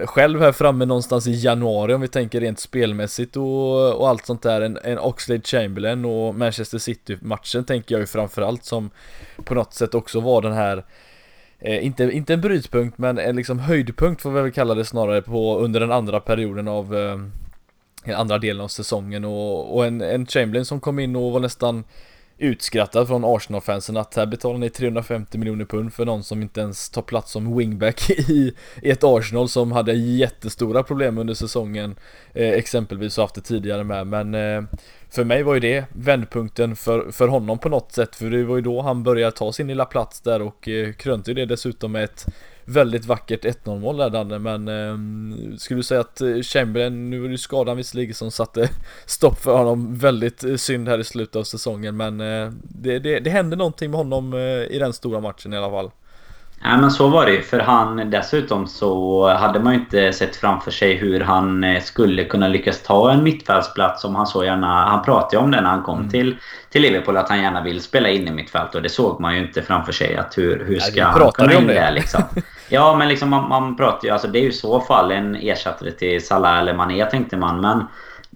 själv här framme någonstans i januari om vi tänker rent spelmässigt och, och allt sånt där. En, en Oxlade Chamberlain och Manchester City-matchen tänker jag ju framförallt som på något sätt också var den här eh, inte, inte en brytpunkt men en liksom höjdpunkt får vi väl kalla det snarare på under den andra perioden av eh, andra delen av säsongen. Och, och en, en Chamberlain som kom in och var nästan utskrattad från Arsenal-fansen att här betalar ni 350 miljoner pund för någon som inte ens tar plats som wingback i, i ett Arsenal som hade jättestora problem under säsongen eh, exempelvis och haft det tidigare med. Men eh, för mig var ju det vändpunkten för, för honom på något sätt för det var ju då han började ta sin lilla plats där och eh, krönte det dessutom med ett väldigt vackert 1-0 mål där Danne men eh, skulle du säga att eh, Chamberlain, nu är det skadan visserligen som satte stopp för honom väldigt eh, synd här i slutet av säsongen men eh, det, det, det hände någonting med honom eh, i den stora matchen i alla fall. Ja men så var det ju. För han dessutom så hade man ju inte sett framför sig hur han skulle kunna lyckas ta en mittfältsplats som han så gärna... Han pratade ju om det när han kom mm. till, till Liverpool att han gärna vill spela in i mittfält och det såg man ju inte framför sig att hur, hur ska ja, han kunna in det liksom. Ja men liksom man, man pratar ju... Alltså det är ju i så fall en ersättare till Salah eller Mané tänkte man men...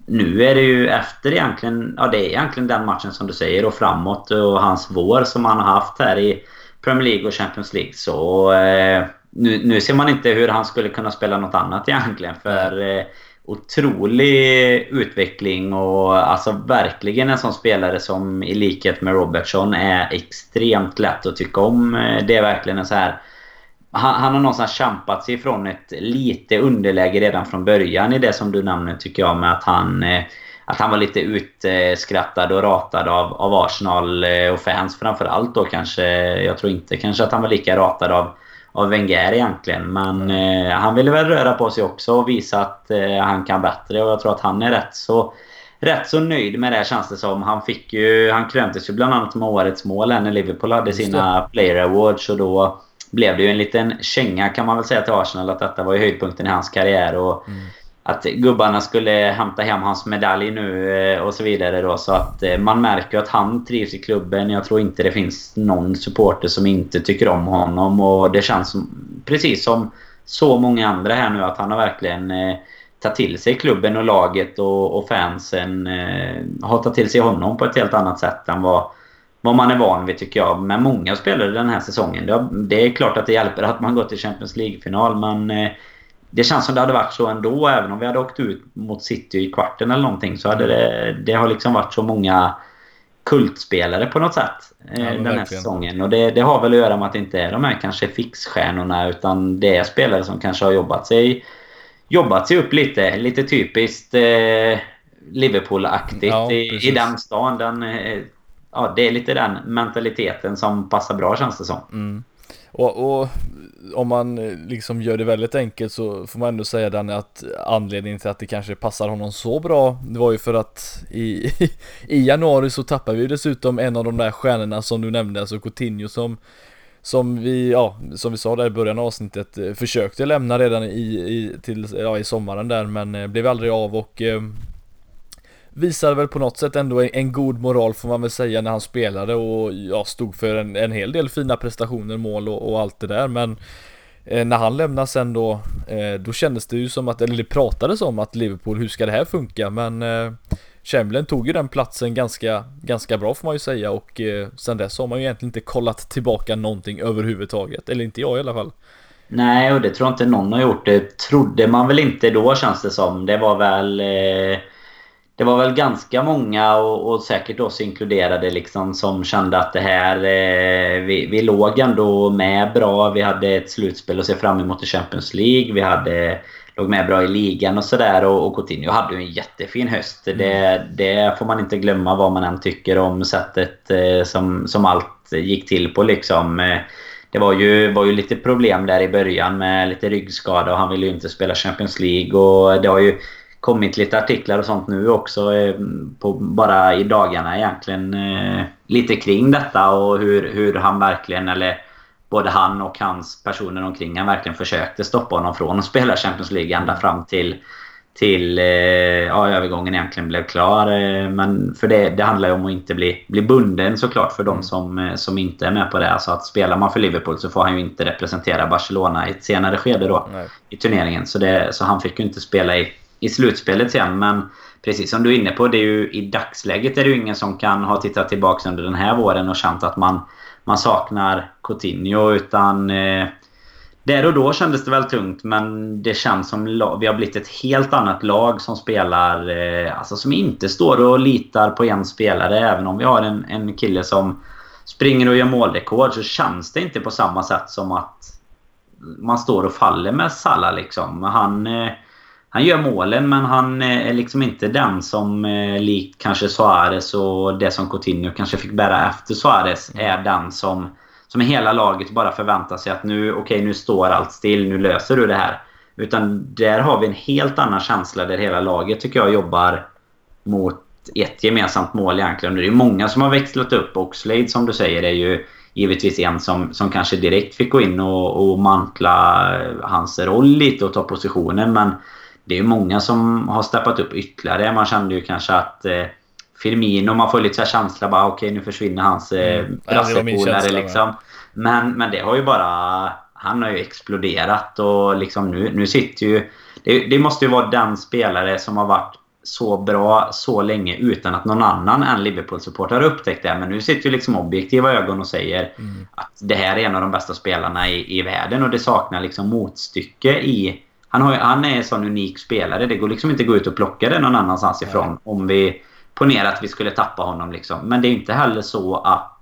Nu är det ju efter egentligen... Ja det är egentligen den matchen som du säger och framåt och hans vår som han har haft här i Premier League och Champions League. Så eh, nu, nu ser man inte hur han skulle kunna spela något annat egentligen. För eh, otrolig utveckling och alltså verkligen en sån spelare som i likhet med Robertson är extremt lätt att tycka om. Eh, det är verkligen en så här... Han, han har någonstans kämpat sig ifrån ett lite underläge redan från början i det som du nämner tycker jag med att han eh, att han var lite utskrattad och ratad av, av Arsenal eh, och fans framförallt då kanske. Jag tror inte kanske att han var lika ratad av, av Wenger egentligen. Men eh, han ville väl röra på sig också och visa att eh, han kan bättre. Och jag tror att han är rätt så, rätt så nöjd med det känns det som. Han fick ju... Han kröntes ju bland annat med årets mål när Liverpool hade sina Player Awards. Och då blev det ju en liten känga kan man väl säga till Arsenal att detta var ju höjdpunkten i hans karriär. Och mm att gubbarna skulle hämta hem hans medalj nu eh, och så vidare då. Så att eh, man märker att han trivs i klubben. Jag tror inte det finns någon supporter som inte tycker om honom. Och det känns som, precis som så många andra här nu att han har verkligen eh, tagit till sig klubben och laget och, och fansen. Eh, har tagit till sig honom på ett helt annat sätt än vad, vad man är van vid tycker jag. Men många spelare den här säsongen. Det, är klart att det hjälper att man går till Champions League-final men eh, det känns som det hade varit så ändå. Även om vi hade åkt ut mot City i kvarten eller någonting så hade det, det har liksom varit så många kultspelare på något sätt ja, den här verkligen. säsongen. Och det, det, har väl att göra med att det inte är de här kanske fixstjärnorna utan det är spelare som kanske har jobbat sig, jobbat sig upp lite. Lite typiskt eh, Liverpool-aktigt ja, i, i den stan. Den, eh, ja, det är lite den mentaliteten som passar bra känns det som. Mm. Och, och, om man eh, liksom gör det väldigt enkelt så får man ändå säga den att anledningen till att det kanske passar honom så bra Det var ju för att i, i januari så tappade vi dessutom en av de där stjärnorna som du nämnde, alltså Coutinho som som vi, ja, som vi sa där i början av avsnittet eh, försökte lämna redan i, i, till, ja, i sommaren där men eh, blev aldrig av och visade väl på något sätt ändå en, en, god moral får man väl säga när han spelade och ja, stod för en, en hel del fina prestationer, mål och, och allt det där men eh, när han lämnade sen då, eh, då kändes det ju som att, eller det pratades om att Liverpool, hur ska det här funka? Men eh, Chamberlain tog ju den platsen ganska, ganska bra får man ju säga och eh, sen dess har man ju egentligen inte kollat tillbaka någonting överhuvudtaget, eller inte jag i alla fall. Nej, och det tror jag inte någon har gjort. Det trodde man väl inte då känns det som. Det var väl... Eh det var väl ganska många och, och, säkert oss inkluderade liksom som kände att det här... Eh, vi, vi låg ändå med bra. Vi hade ett slutspel att se fram emot i Champions League. Vi hade, låg med bra i ligan och sådär. Och, och Coutinho hade ju en jättefin höst. Mm. Det, det får man inte glömma vad man än tycker om sättet eh, som, som allt gick till på liksom. Det var ju, var ju lite problem där i början med lite ryggskada och han ville ju inte spela Champions League. Och det har ju kommit lite artiklar och sånt nu också. Eh, på, bara i dagarna egentligen. Eh, lite kring detta och hur, hur han verkligen, eller både han och hans personer omkring han verkligen försökte stoppa honom från att spela Champions League ända fram till till eh, ja, övergången egentligen blev klar. Men för det, det handlar ju om att inte bli, bli bunden såklart för de mm. som, som inte är med på det. Alltså att spelar man för Liverpool så får han ju inte representera Barcelona i ett senare skede då Nej. i turneringen. Så, det, så han fick ju inte spela i i slutspelet sen. Men precis som du är inne på, det är ju, i dagsläget är det ju ingen som kan ha tittat tillbaka under den här våren och känt att man, man saknar Coutinho. Utan eh, där och då kändes det väl tungt men det känns som vi har blivit ett helt annat lag som spelar... Eh, alltså som inte står och litar på en spelare. Även om vi har en, en kille som springer och gör målrekord så känns det inte på samma sätt som att man står och faller med Salah liksom. Han... Eh, han gör målen men han är liksom inte den som eh, likt kanske Suarez och det som Coutinho kanske fick bära efter Suarez mm. är den som som hela laget bara förväntar sig att nu, okej okay, nu står allt still, nu löser du det här. Utan där har vi en helt annan känsla där hela laget tycker jag jobbar mot ett gemensamt mål egentligen. Det är många som har växlat upp. Oxlade som du säger är ju givetvis en som, som kanske direkt fick gå in och, och mantla hans roll lite och ta positionen. Men det är många som har steppat upp ytterligare. Man kände ju kanske att eh, Firmino, man får lite så känsla bara okej okay, nu försvinner hans eh, mm. brassepolare liksom. Men, men det har ju bara... Han har ju exploderat och liksom nu, nu sitter ju... Det, det måste ju vara den spelare som har varit så bra så länge utan att någon annan än Liverpool-supporter har upptäckt det. Men nu sitter ju liksom objektiva ögon och säger mm. att det här är en av de bästa spelarna i, i världen och det saknar liksom motstycke i han, har, han är en sån unik spelare. Det går liksom inte att gå ut och plocka det någon annanstans ifrån. Om vi ponerar att vi skulle tappa honom. Liksom. Men det är inte heller så att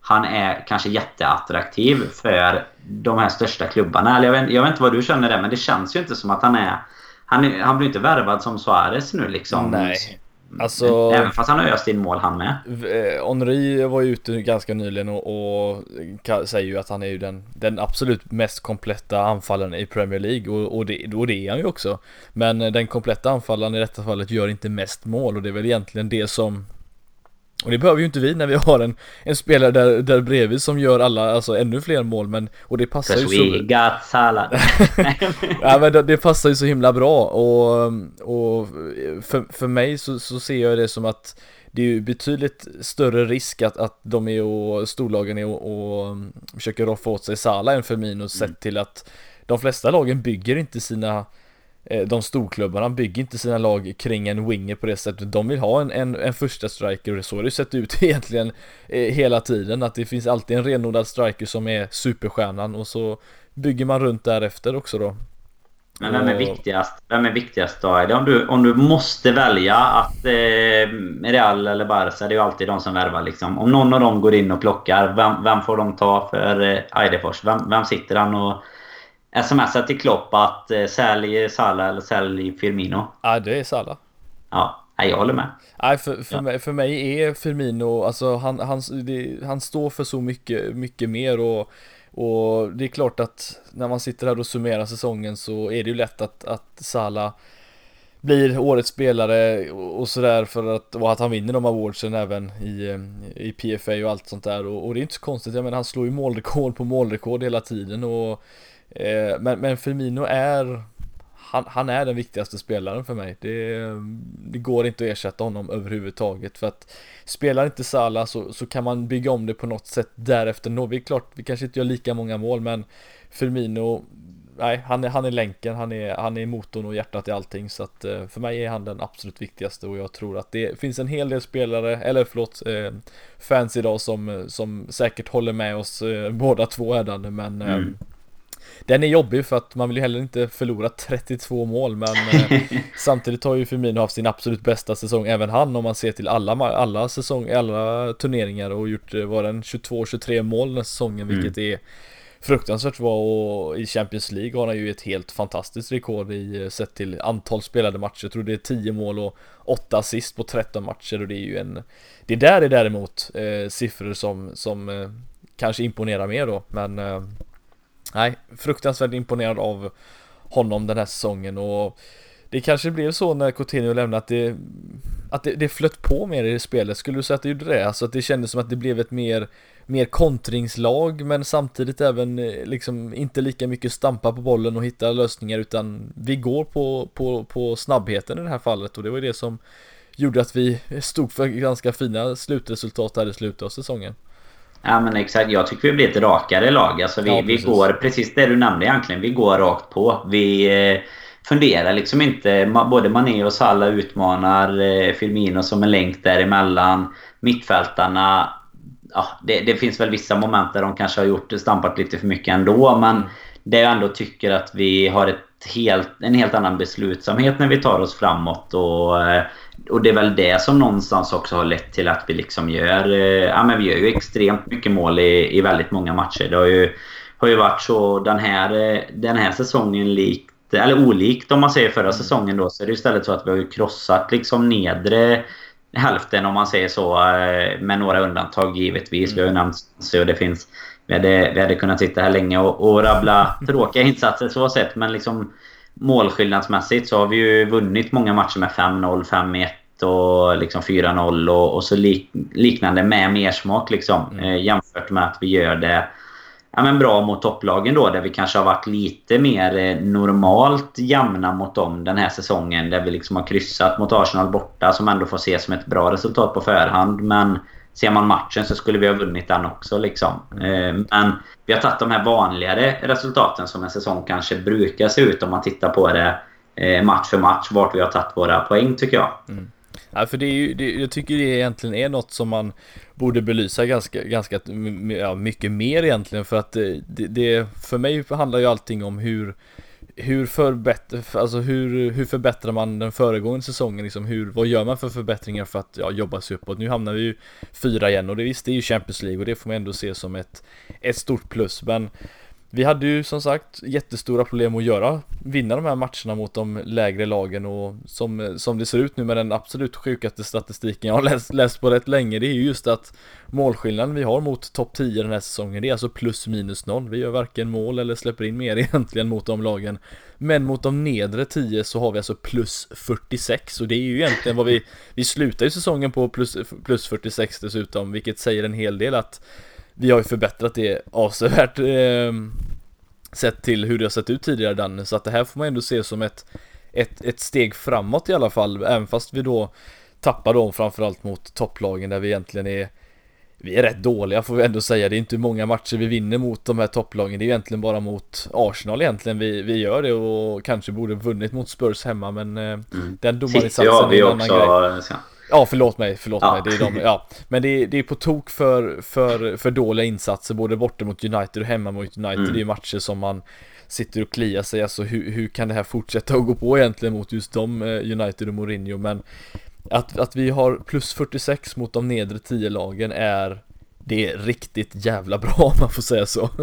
han är kanske jätteattraktiv för de här största klubbarna. Eller jag, vet, jag vet inte vad du känner det, men det känns ju inte som att han är... Han, han blir inte värvad som Suarez nu liksom. Nej. Alltså, Även fast han har öst in mål han med. Eh, Henri var ju ute ganska nyligen och, och säger ju att han är ju den, den absolut mest kompletta anfallaren i Premier League och, och, det, och det är han ju också. Men den kompletta anfallaren i detta fallet gör inte mest mål och det är väl egentligen det som och det behöver ju inte vi när vi har en, en spelare där, där bredvid som gör alla, alltså ännu fler mål men Och det passar ju så... got Salah. ja men det, det, passar ju så himla bra och, och för, för mig så, så ser jag det som att det är ju betydligt större risk att, att de är och storlagen är och, och försöker roffa åt sig Salah än Firmino mm. sett till att de flesta lagen bygger inte sina de storklubbarna bygger inte sina lag kring en winger på det sättet. De vill ha en, en, en första striker och så har det sett ut egentligen eh, hela tiden. Att det finns alltid en renodlad striker som är superstjärnan och så bygger man runt därefter också då. Men vem är viktigast? Vem är viktigast då? Om du, om du måste välja att eh, Real eller Barca, det är ju alltid de som värvar liksom. Om någon av dem går in och plockar, vem, vem får de ta för eh, Eidefors? Vem, vem sitter han och smsar till Klopp att eh, sälj Salah eller sälj Firmino? Ja, det är Salah. Ja, jag håller med. Nej, för, för, ja. mig, för mig är Firmino, alltså han, han, det, han står för så mycket, mycket mer och och det är klart att när man sitter här och summerar säsongen så är det ju lätt att, att Salah blir årets spelare och sådär för att, och att han vinner de awardsen även i, eh, i PFA och allt sånt där och, och det är inte så konstigt, jag menar han slår ju målrekord på målrekord hela tiden och Eh, men, men Firmino är han, han, är den viktigaste spelaren för mig. Det, det, går inte att ersätta honom överhuvudtaget för att spelar inte Salah så, så kan man bygga om det på något sätt därefter. Nå, vi är klart, vi kanske inte gör lika många mål men Firmino, nej, han är, han är länken, han är, han är motorn och hjärtat i allting så att eh, för mig är han den absolut viktigaste och jag tror att det finns en hel del spelare, eller förlåt, eh, fans idag som, som säkert håller med oss båda två här men mm den är jobbig för att man vill ju heller inte förlora 32 mål men eh, Samtidigt har ju Firmino haft sin absolut bästa säsong även han om man ser till alla, alla säsong, alla turneringar och gjort, eh, var den 22-23 mål den här säsongen mm. vilket är fruktansvärt bra och i Champions League har han ju ett helt fantastiskt rekord i eh, sett till antal spelade matcher. Jag tror det är 10 mål och 8 assist på 13 matcher och det är ju en Det där är däremot eh, siffror som, som eh, kanske imponerar mer då men eh, Nej, fruktansvärt imponerad av honom den här säsongen och det kanske blev så när Coutinho lämnade att det att det, det flöt på mer i det spelet, skulle du säga att det gjorde det? Alltså att det kändes som att det blev ett mer mer kontringslag men samtidigt även eh, liksom inte lika mycket stampa på bollen och hitta lösningar utan vi går på, på, på snabbheten i det här fallet och det var det som gjorde att vi stod för ganska fina slutresultat här i slutet av säsongen. Ja men exakt. Jag tycker vi blir ett rakare lag. Alltså vi, ja, vi går precis det du nämnde egentligen. Vi går rakt på. Vi eh, funderar liksom inte. Både Mané och Salah utmanar eh, Firmino som en länk däremellan. Mittfältarna. Ja, det, det, finns väl vissa moment där de kanske har gjort stampat lite för mycket ändå. Men det jag ändå tycker att vi har ett helt, en helt annan beslutsamhet när vi tar oss framåt. Och eh, och det är väl det som någonstans också har lett till att vi liksom gör... Eh, ja men vi gör ju extremt mycket mål i, i väldigt många matcher. Det har ju, har ju varit så den här, eh, den här säsongen likt... Eller olikt om man säger förra mm. säsongen då så är det istället så att vi har krossat liksom nedre hälften om man säger så. Eh, med några undantag givetvis. Vi har ju nämnt så det finns... Vi hade, vi hade kunnat sitta här länge och, och rabbla tråkiga insatser så sett men liksom målskillnadsmässigt så har vi ju vunnit många matcher med 5-0, 5-1 och liksom 4-0 och, och, så lik, liknande med mer smak liksom. Mm. Eh, jämfört med att vi gör det ja, men bra mot topplagen då där vi kanske har varit lite mer eh, normalt jämna mot dem den här säsongen. Där vi liksom har kryssat mot Arsenal borta som ändå får ses som ett bra resultat på förhand. Men ser man matchen så skulle vi ha vunnit den också. Liksom. Eh, men vi har tagit de här vanligare resultaten som en säsong kanske brukar se ut om man tittar på det eh, match för match. Vart vi har tagit våra poäng tycker jag. Mm. Ja, för det är ju, det, jag tycker det egentligen är något som man borde belysa ganska, ganska ja, mycket mer egentligen för att eh, det, det, för mig handlar ju allting om hur hur, förbättrar, alltså hur, hur förbättrar man den föregående säsongen? Liksom hur, vad gör man för förbättringar för att ja, jobba sig uppåt? Nu hamnar vi ju fyra igen och det, visst, det är ju Champions League och det får man ändå se som ett, ett stort plus. Men vi hade ju som sagt jättestora problem att göra, vinna de här matcherna mot de lägre lagen och som, som det ser ut nu med den absolut sjukaste statistiken jag har läst, läst på rätt länge det är ju just att målskillnaden vi har mot topp 10 den här säsongen det är alltså plus minus noll. Vi gör varken mål eller släpper in mer egentligen mot de lagen. Men mot de nedre 10 så har vi alltså plus 46 och det är ju egentligen vad vi, vi slutar ju säsongen på plus, plus 46 dessutom vilket säger en hel del att vi har ju förbättrat det avsevärt eh, Sett till hur det har sett ut tidigare Danne, så att det här får man ändå se som ett, ett, ett steg framåt i alla fall, även fast vi då tappar dem framförallt mot topplagen där vi egentligen är vi är rätt dåliga får vi ändå säga. Det är inte många matcher vi vinner mot de här topplagen. Det är egentligen bara mot Arsenal egentligen vi, vi gör det och kanske borde vunnit mot Spurs hemma men eh, mm. den domarinsatsen är en annan grej. Ja, förlåt mig, förlåt ja. mig. Det är de, ja. Men det är, det är på tok för, för, för dåliga insatser, både borta mot United och hemma mot United. Mm. Det är matcher som man sitter och kliar sig, alltså hur, hur kan det här fortsätta att gå på egentligen mot just de, eh, United och Mourinho, men att, att vi har plus 46 mot de nedre 10 lagen är det är riktigt jävla bra om man får säga så.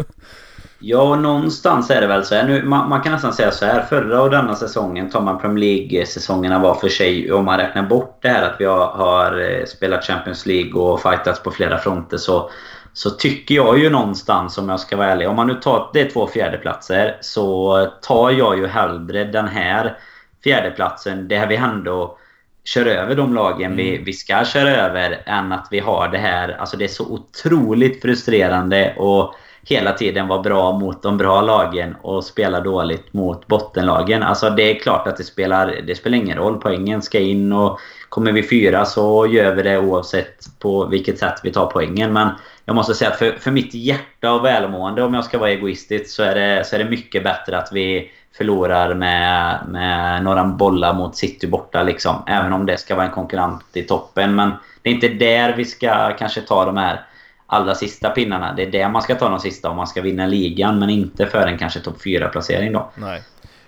Ja, någonstans är det väl så här. Nu, man, man, kan nästan säga så här. Förra och denna säsongen, tar man Premier League-säsongerna var för sig, om man räknar bort det här att vi har, har eh, spelat Champions League och fightats på flera fronter så, så tycker jag ju någonstans, om jag ska vara ärlig, om man nu tar det är två fjärdeplatser så tar jag ju hellre den här fjärdeplatsen, där vi ändå kör över de lagen mm. vi, vi ska köra över, än att vi har det här. Alltså det är så otroligt frustrerande och hela tiden vara bra mot de bra lagen och spela dåligt mot bottenlagen. Alltså det är klart att det spelar, det spelar ingen roll. Poängen ska in och kommer vi fyra så gör vi det oavsett på vilket sätt vi tar poängen. Men jag måste säga att för, för mitt hjärta och välmående, om jag ska vara egoistisk, så är det, så är det mycket bättre att vi förlorar med, med några bollar mot City borta. Liksom. Även om det ska vara en konkurrent i toppen. Men det är inte där vi ska kanske ta de här allra sista pinnarna. Det är där man ska ta de sista om man ska vinna ligan. Men inte för en kanske topp 4-placering då. Nej.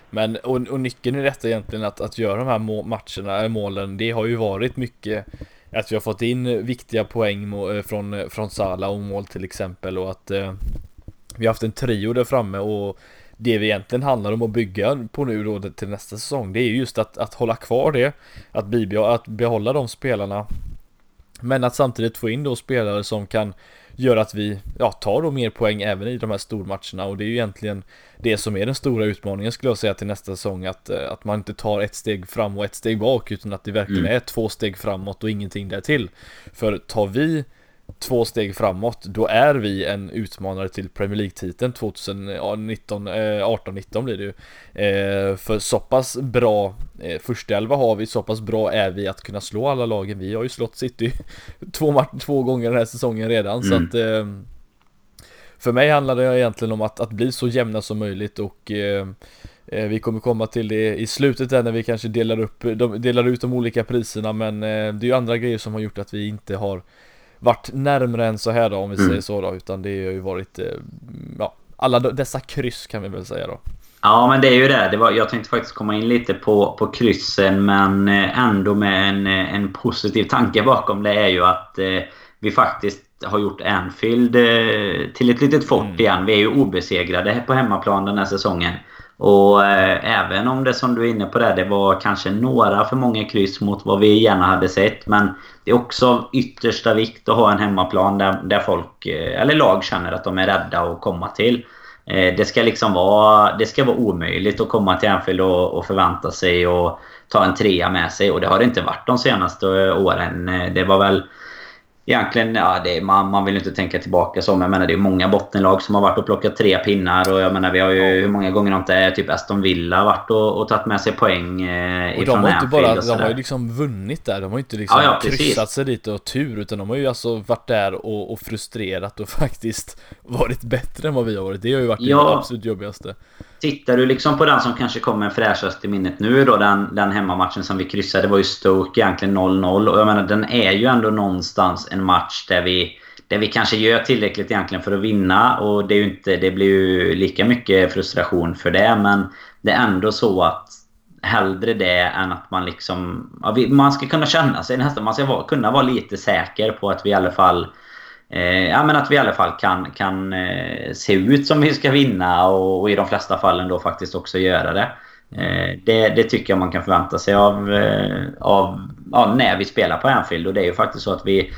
Men, och, och nyckeln i detta egentligen att, att göra de här må matcherna, målen, det har ju varit mycket att vi har fått in viktiga poäng eh, från, eh, från Sala och mål till exempel och att eh, vi har haft en trio där framme och det vi egentligen handlar om att bygga på nu då till nästa säsong det är just att, att hålla kvar det att, bibehålla, att behålla de spelarna men att samtidigt få in då spelare som kan göra att vi ja, tar då mer poäng även i de här stormatcherna och det är ju egentligen det som är den stora utmaningen skulle jag säga till nästa säsong att, eh, att man inte tar ett steg fram och ett steg bak utan att det verkligen mm. är två steg framåt och ingenting där till. För tar vi två steg framåt, då är vi en utmanare till Premier League-titeln 2019, 18-19 eh, blir det ju. Eh, för så pass bra eh, första elva har vi, så pass bra är vi att kunna slå alla lagen. Vi har ju slått City två, två gånger den här säsongen redan, mm. så att för mig handlar det egentligen om att, att bli så jämna som möjligt och vi kommer komma till det i slutet där när vi kanske delar, upp, delar ut de olika priserna men det är ju andra grejer som har gjort att vi inte har varit närmre än så här då om vi mm. säger så då utan det har ju varit eh, ja, alla dessa kryss kan vi väl säga då. Ja men det är ju det. det var, jag tänkte faktiskt komma in lite på, på kryssen men eh, ändå med en, eh, en positiv tanke bakom det är ju att eh, vi faktiskt har gjort Anfield eh, till ett litet fort mm. igen. Vi är ju obesegrade på hemmaplan den här säsongen. Och eh, även om det som du är inne på där, det var kanske några för många kryss mot vad vi gärna hade sett. Men det är också av yttersta vikt att ha en hemmaplan där, där folk, eh, eller lag, känner att de är rädda att komma till. Eh, det ska liksom vara, det ska vara omöjligt att komma till Anfield och, och förvänta sig och ta en trea med sig. Och det har det inte varit de senaste åren. Eh, det var väl egentligen, ja, det, man, man vill inte tänka tillbaka så, men jag menar det är många bottenlag som har varit och plockat tre pinnar. Och jag menar vi har ju, hur många gånger har inte typ Aston Villa varit och, och tagit med sig poäng eh, och de har inte bara, De har ju liksom vunnit där. De har ju inte liksom ja, ja, kryssat sig dit och tur, utan de har ju alltså varit där och, och frustrerat och faktiskt varit bättre än vad vi har varit. Det har ju varit ja. det absolut jobbigaste. Tittar du liksom på den som kanske kommer fräschast i minnet nu då, den, den hemmamatchen som vi kryssade, det var ju Stoke egentligen 0-0. Och jag menar, den är ju ändå någonstans en match där vi, där vi kanske gör tillräckligt egentligen för att vinna. Och det, är inte, det blir ju lika mycket frustration för det, men det är ändå så att hellre det än att man liksom... Ja, vi, man ska kunna känna sig nästan... Man ska vara, kunna vara lite säker på att vi i alla fall Eh, ja, men att vi i alla fall kan, kan eh, se ut som vi ska vinna och, och, i de flesta fallen då faktiskt också göra det. Eh, det, det, tycker jag man kan förvänta sig av, eh, av ja, när vi spelar på Anfield. Och det är ju faktiskt så att vi,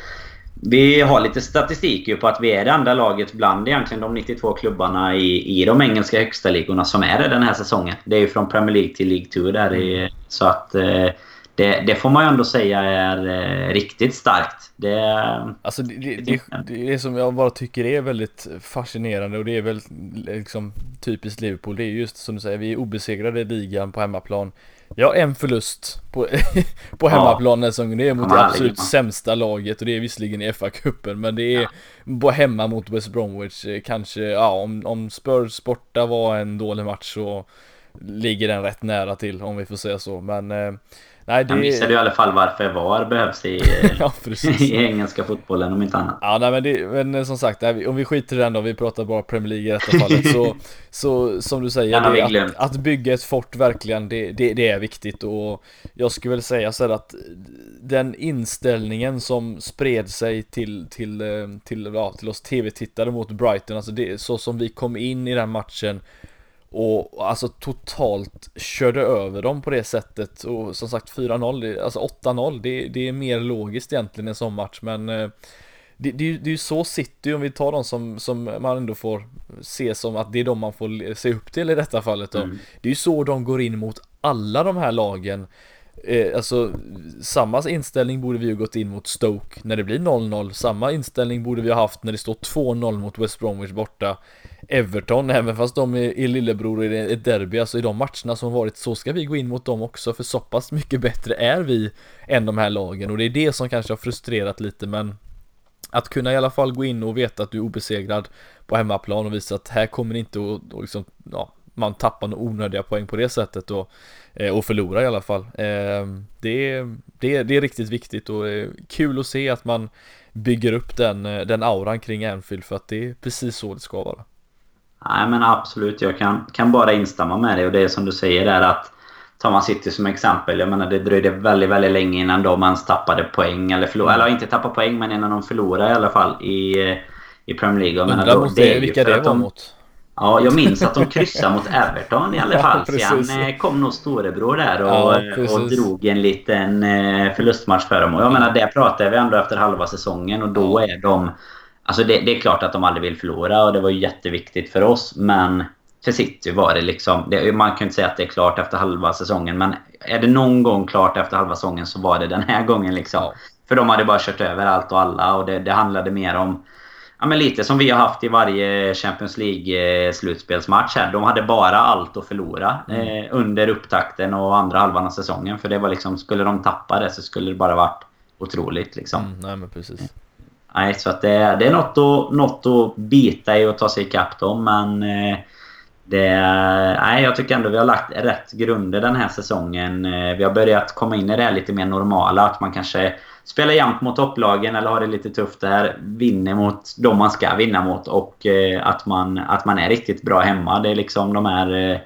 vi har lite statistik på att vi är det andra laget bland egentligen de 92 klubbarna i, i de engelska högsta ligorna som är det den här säsongen. Det är ju från Premier League till League 2 där. I, så att eh, det, det, får man ju ändå säga är eh, riktigt starkt. Det, alltså det, det, det, det som jag bara tycker är väldigt fascinerande och det är väl liksom typiskt Liverpool. Det är just som du säger, vi är obesegrade i ligan på hemmaplan. Har en förlust på, på hemmaplan ja. säsongen. Det är mot det absolut sämsta laget och det är visserligen i FA-cupen men det är ja. hemma mot West Bromwich. Kanske, ja om, om Spurs borta var en dålig match så ligger den rätt nära till om vi får säga så. Men eh, Nej, det... Han visade i alla fall varför VAR behövs i, ja, i engelska fotbollen om inte annat. Ja, nej, men, det, men eh, som sagt, om vi skiter i den då, vi pratar bara Premier League i detta fallet. så, så som du säger, det, att, att, bygga ett fort verkligen, det, det, det, är viktigt. Och jag skulle väl säga så att den inställningen som spred sig till, till, eh, till, ja, till oss tv-tittare mot Brighton, alltså det, så som vi kom in i den matchen och alltså totalt körde över dem på det sättet och som sagt 4-0, alltså 8-0 det, det, är mer logiskt egentligen en sån match men eh, det, det, det är ju så City om vi tar dem som, som man ändå får se som att det är de man får se upp till i detta fallet då. Mm. Det är ju så de går in mot alla de här lagen Eh, alltså samma inställning borde vi ju gått in mot Stoke när det blir 0-0 Samma inställning borde vi ha haft när det står 2-0 mot West Bromwich borta. Everton, även fast de är, är lillebror i ett derby, alltså i de matcherna som varit så ska vi gå in mot dem också för så pass mycket bättre är vi än de här lagen. Och det är det som kanske har frustrerat lite men att kunna i alla fall gå in och veta att du är obesegrad på hemmaplan och visa att här kommer inte att liksom, ja, man tappar några onödiga poäng på det sättet och, eh, och förlora i alla fall. Eh, det, det, det är riktigt viktigt och kul att se att man bygger upp den, den auran kring Anfield för att det är precis så det ska vara. Nej men absolut, jag kan, kan bara instämma med dig och det är som du säger där att tar man City som exempel, jag menar det dröjde väldigt, väldigt länge innan de ens tappade poäng eller förlorade, eller inte tappade poäng men innan de förlorade i alla fall i, i Premier League. Jag Undrar mot det, vilka det var de, mot? Ja, jag minns att de kryssade mot Everton i alla fall. Ja, Sen eh, kom nog storebror där och, ja, och drog en liten eh, förlustmatch för dem. Och jag menar, det pratar vi ändå efter halva säsongen och då är de Alltså det, det, är klart att de aldrig vill förlora och det var ju jätteviktigt för oss. Men för City var det liksom... Det, man kan inte säga att det är klart efter halva säsongen. Men är det någon gång klart efter halva säsongen så var det den här gången. liksom. För de hade bara kört över allt och alla. Och det, det handlade mer om... Ja, men lite som vi har haft i varje Champions League-slutspelsmatch här. De hade bara allt att förlora mm. eh, under upptakten och andra halvan av säsongen. För det var liksom... Skulle de tappa det så skulle det bara varit otroligt liksom. Mm, nej men precis. Nej, så att det, det är något att, något att bita i och ta sig ikapp dem. Men eh, det, nej, jag tycker ändå vi har lagt rätt grunder den här säsongen. Eh, vi har börjat komma in i det här lite mer normala. Att man kanske spelar jämt mot topplagen eller har det lite tufft där. Vinner mot de man ska vinna mot. Och eh, att man, att man är riktigt bra hemma. Det är liksom de här eh,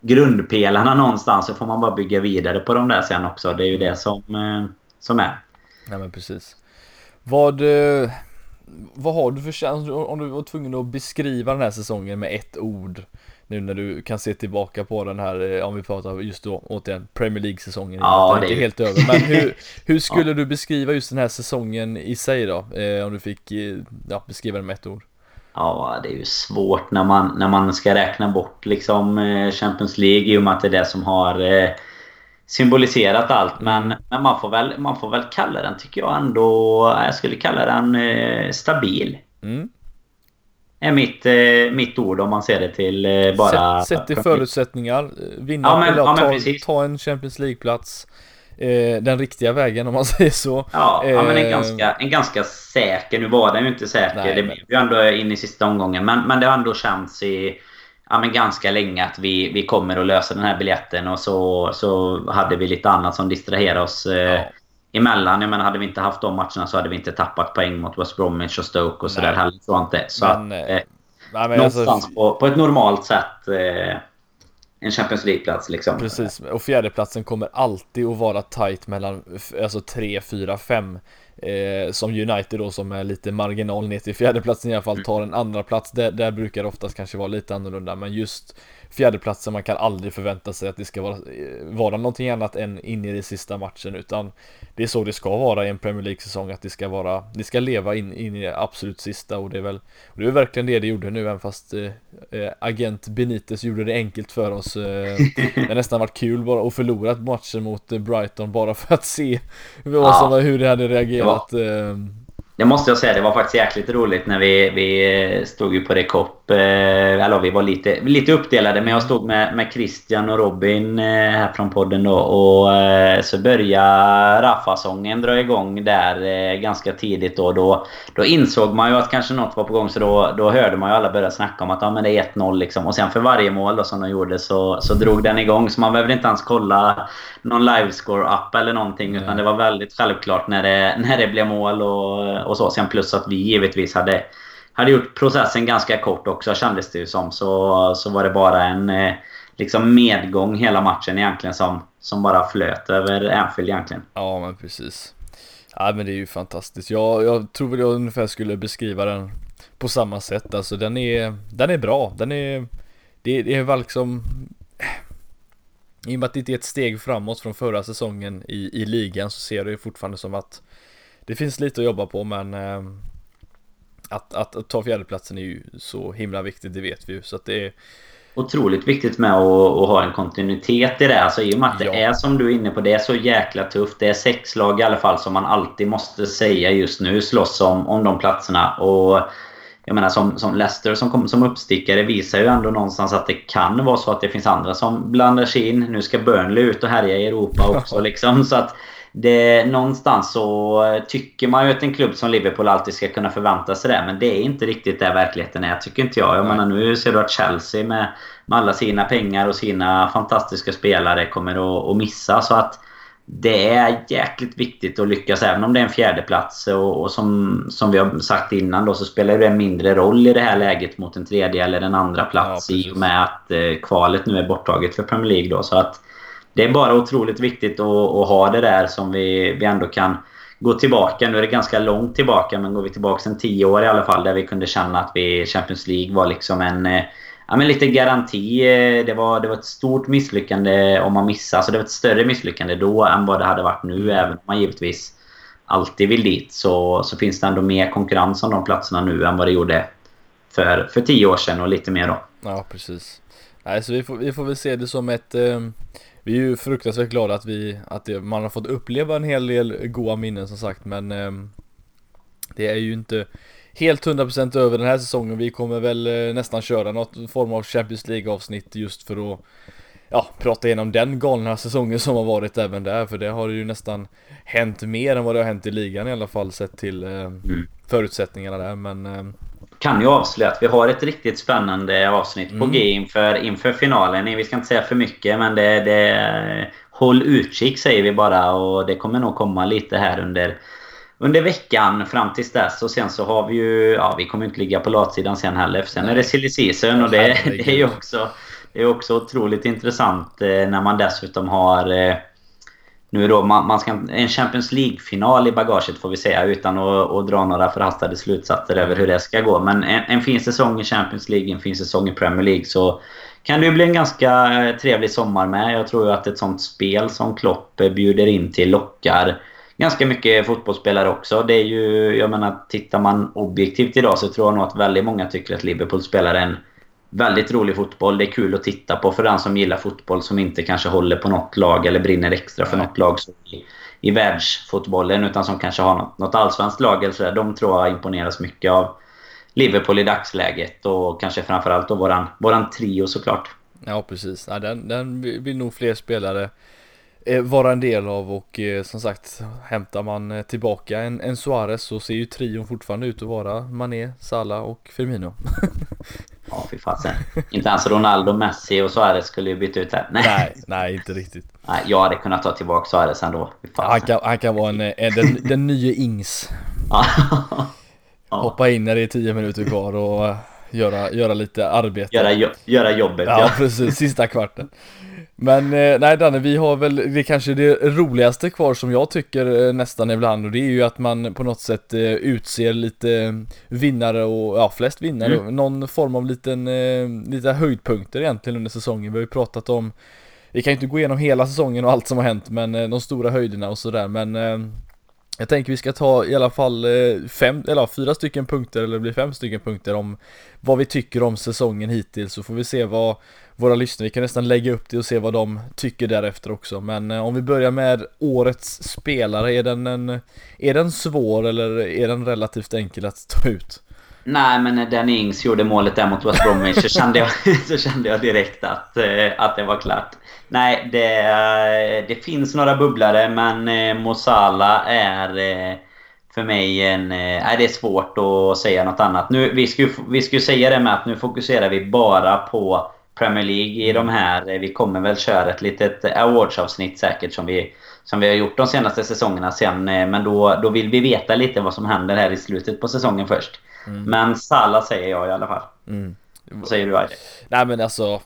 grundpelarna någonstans. Så får man bara bygga vidare på dem där sen också. Det är ju det som, som är. Ja men precis. Vad, vad har du för känsla om du var tvungen att beskriva den här säsongen med ett ord? Nu när du kan se tillbaka på den här, eh, om vi pratar just då återigen Premier League-säsongen. Ja, det är inte helt över. Men hur, hur skulle ja. du beskriva just den här säsongen i sig då? Eh, om du fick ja, beskriva den med ett ord. Ja, det är ju svårt när man, när man ska räkna bort liksom Champions League i och med att det är det som har symboliserat allt. Men, men man, får väl, man får väl kalla den, tycker jag ändå... Jag skulle kalla den eh, stabil. Mm. Är mitt, eh, mitt ord om man ser det till eh, bara... Sätt, sätt i förutsättningar. Vinna ja, men, ja, ta, ta en Champions League-plats. Eh, den riktiga vägen om man säger så. Ja, ja men en ganska, en ganska säker. Nu var den ju inte säker. Nej, det blev ju ändå in i sista omgången. Men, men det har ändå känts i ja, men ganska länge att vi, vi kommer att lösa den här biljetten. Och så, så hade vi lite annat som distraherade oss eh, ja. Emellan. Jag menar, hade vi inte haft de matcherna så hade vi inte tappat poäng mot West Bromwich och Stoke och sådär heller. Så, inte. så men, att, eh, nej, men någonstans alltså, på, på ett normalt sätt eh, en Champions League-plats liksom. Precis, och fjärdeplatsen kommer alltid att vara tight mellan alltså 3, 4, 5 Eh, som United då som är lite marginal ner till fjärdeplatsen i alla fall tar en andra plats där, där brukar det oftast kanske vara lite annorlunda men just fjärdeplatsen, man kan aldrig förvänta sig att det ska vara, vara någonting annat än in i den sista matchen utan det är så det ska vara i en Premier League-säsong att det ska vara, det ska leva in, in i det absolut sista och det är väl, och det är verkligen det det gjorde nu även fast eh, eh, agent Benitez gjorde det enkelt för oss. Eh, det har nästan varit kul bara att förlora matchen mot eh, Brighton bara för att se vad som, hur det hade reagerat. Ja. Det måste jag säga, det var faktiskt jäkligt roligt när vi, vi stod ju på Rekop eller vi var lite, lite uppdelade, men jag stod med, med Christian och Robin här från podden då. Och så började Raffa-sången dra igång där ganska tidigt då. då. Då insåg man ju att kanske något var på gång, så då, då hörde man ju alla börja snacka om att ja, men det är 1-0 liksom. Och sen för varje mål då, som de gjorde så, så drog den igång. Så man behövde inte ens kolla någon livescore-app eller någonting. Utan det var väldigt självklart när det, när det blev mål och, och så. Sen plus att vi givetvis hade hade gjort processen ganska kort också kändes det ju som. Så, så var det bara en eh, liksom medgång hela matchen egentligen som, som bara flöt över Anfield egentligen. Ja men precis. Ja men det är ju fantastiskt. Jag, jag tror väl jag ungefär skulle beskriva den på samma sätt. Alltså den är, den är bra. Den är, det, det är väl liksom i och med att det inte är ett steg framåt från förra säsongen i, i ligan så ser det ju fortfarande som att det finns lite att jobba på men eh, att, att, att ta fjärdeplatsen är ju så himla viktigt, det vet vi ju. Så att det är otroligt viktigt med att, att, ha en kontinuitet i det. Alltså i och med att ja. det är som du är inne på, det är så jäkla tufft. Det är sex lag i alla fall som man alltid måste säga just nu slåss om, om de platserna. Och jag menar som, som Leicester som kommer som uppstickare visar ju ändå någonstans att det kan vara så att det finns andra som blandar sig in. Nu ska Burnley ut och härja i Europa också liksom. Så att det, någonstans så tycker man ju att en klubb som Liverpool alltid ska kunna förvänta sig det. Men det är inte riktigt där verkligheten är, tycker inte jag. Jag menar, nu ser du att Chelsea med, med alla sina pengar och sina fantastiska spelare kommer att, att missa. Så att det är jäkligt viktigt att lyckas även om det är en fjärdeplats. Och, och som, som vi har sagt innan då så spelar det en mindre roll i det här läget mot en tredje eller en andra plats ja, i och med att eh, kvalet nu är borttaget för Premier League. Då, så att det är bara otroligt viktigt att, att, ha det där som vi, vi ändå kan gå tillbaka. Nu är det ganska långt tillbaka men går vi tillbaka en tio år i alla fall där vi kunde känna att vi Champions League var liksom en eh, ja, men lite garanti. Eh, det var, det var ett stort misslyckande om man missade. Alltså det var ett större misslyckande då än vad det hade varit nu. Även om man givetvis alltid vill dit så, så finns det ändå mer konkurrens om de platserna nu än vad det gjorde för, för tio år sedan och lite mer då. Ja, precis. Nej, så vi får, vi får väl se det som ett... Vi är ju fruktansvärt glada att vi, att det, man har fått uppleva en hel del goa minnen som sagt men eh, Det är ju inte helt 100% över den här säsongen. Vi kommer väl eh, nästan köra något form av Champions League avsnitt just för att Ja, prata igenom den galna säsongen som har varit även där för det har ju nästan hänt mer än vad det har hänt i ligan i alla fall sett till eh, förutsättningarna där men eh, kan ju avslöja att vi har ett riktigt spännande avsnitt mm. på G inför, inför finalen. Vi ska inte säga för mycket men det, det Håll utkik säger vi bara och det kommer nog komma lite här under under veckan fram tills dess. Och sen så har vi ju... Ja, vi kommer inte ligga på latsidan sen heller. För sen är det silly season och det, det är ju också... Det är också otroligt intressant eh, när man dessutom har... Nu då, man, man ska en Champions League-final i bagaget får vi säga utan att, att dra några förhastade slutsatser över hur det ska gå. Men en, en fin säsong i Champions League, en fin säsong i Premier League så kan det ju bli en ganska trevlig sommar med. Jag tror ju att ett sånt spel som Klopp bjuder in till lockar ganska mycket fotbollsspelare också. Det är ju, jag menar, tittar man objektivt idag så tror jag nog att väldigt många tycker att Liverpool spelar en väldigt rolig fotboll. Det är kul att titta på för den som gillar fotboll som inte kanske håller på något lag eller brinner extra för något lag i, i världsfotbollen utan som kanske har något, något allsvenskt lag eller sådär. De tror jag imponeras mycket av Liverpool i dagsläget och kanske framförallt då våran, våran trio såklart. Ja precis, ja, den, den vill nog fler spelare vara en del av och eh, som sagt hämtar man eh, tillbaka en, en Suarez så ser ju trion fortfarande ut att vara Mané, Salah och Firmino. ja, fy fasen. Inte ens Ronaldo, Messi och Suarez skulle ju byta ut det. Nej. nej, nej, inte riktigt. Nej, jag hade kunnat ta tillbaka Suarez ändå. Han kan, han kan vara en, en den, den nya Ings. Hoppa in när det är tio minuter kvar och göra, göra lite arbete. Göra, göra jobbet, ja. Ja, precis. Sista kvarten. Men eh, nej Danne, vi har väl det kanske det roligaste kvar som jag tycker eh, nästan ibland och det är ju att man på något sätt eh, utser lite vinnare och ja, flest vinnare. Mm. Någon form av liten, lite höjdpunkter egentligen under säsongen. Vi har ju pratat om vi kan ju inte gå igenom hela säsongen och allt som har hänt men de stora höjderna och sådär men jag tänker vi ska ta i alla fall eh, fem, eller fyra stycken punkter eller det blir fem stycken punkter om vad vi tycker om säsongen hittills så får vi se vad våra lyssnare. Vi kan nästan lägga upp det och se vad de tycker därefter också. Men eh, om vi börjar med årets spelare, är den, en, är den svår eller är den relativt enkel att ta ut? Nej, men när Danny Ings gjorde målet där mot West Bromwich så kände jag, så kände jag direkt att, eh, att det var klart. Nej, det, eh, det finns några bubblare, men eh, Mosala är för mig en... Nej, det är svårt att säga något annat. Nu, vi ska ju vi ska säga det med att nu fokuserar vi bara på Premier League i de här. Vi kommer väl köra ett litet awardsavsnitt säkert som vi, som vi har gjort de senaste säsongerna sen. Men då, då vill vi veta lite vad som händer här i slutet på säsongen först. Mm. Men Salla säger jag i alla fall. Mm. Vad säger du Aide? Nej men alltså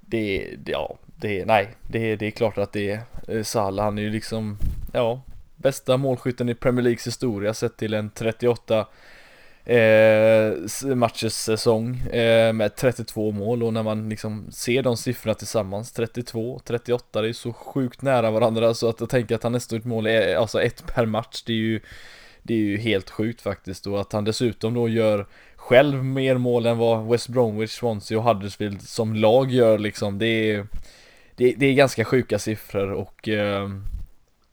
det, ja, det, nej, det, det är klart att det är eh, Salah, han är ju liksom, ja, bästa målskytten i Premier Leagues historia sett till en 38 eh, matchers säsong eh, med 32 mål och när man liksom ser de siffrorna tillsammans 32, 38 det är så sjukt nära varandra så att jag tänker att han nästan ett mål är alltså ett per match det är ju det är ju helt sjukt faktiskt och att han dessutom då gör själv mer mål än vad West Bromwich, Swansea och Huddersfield som lag gör liksom. Det är, det, det är ganska sjuka siffror och... Eh...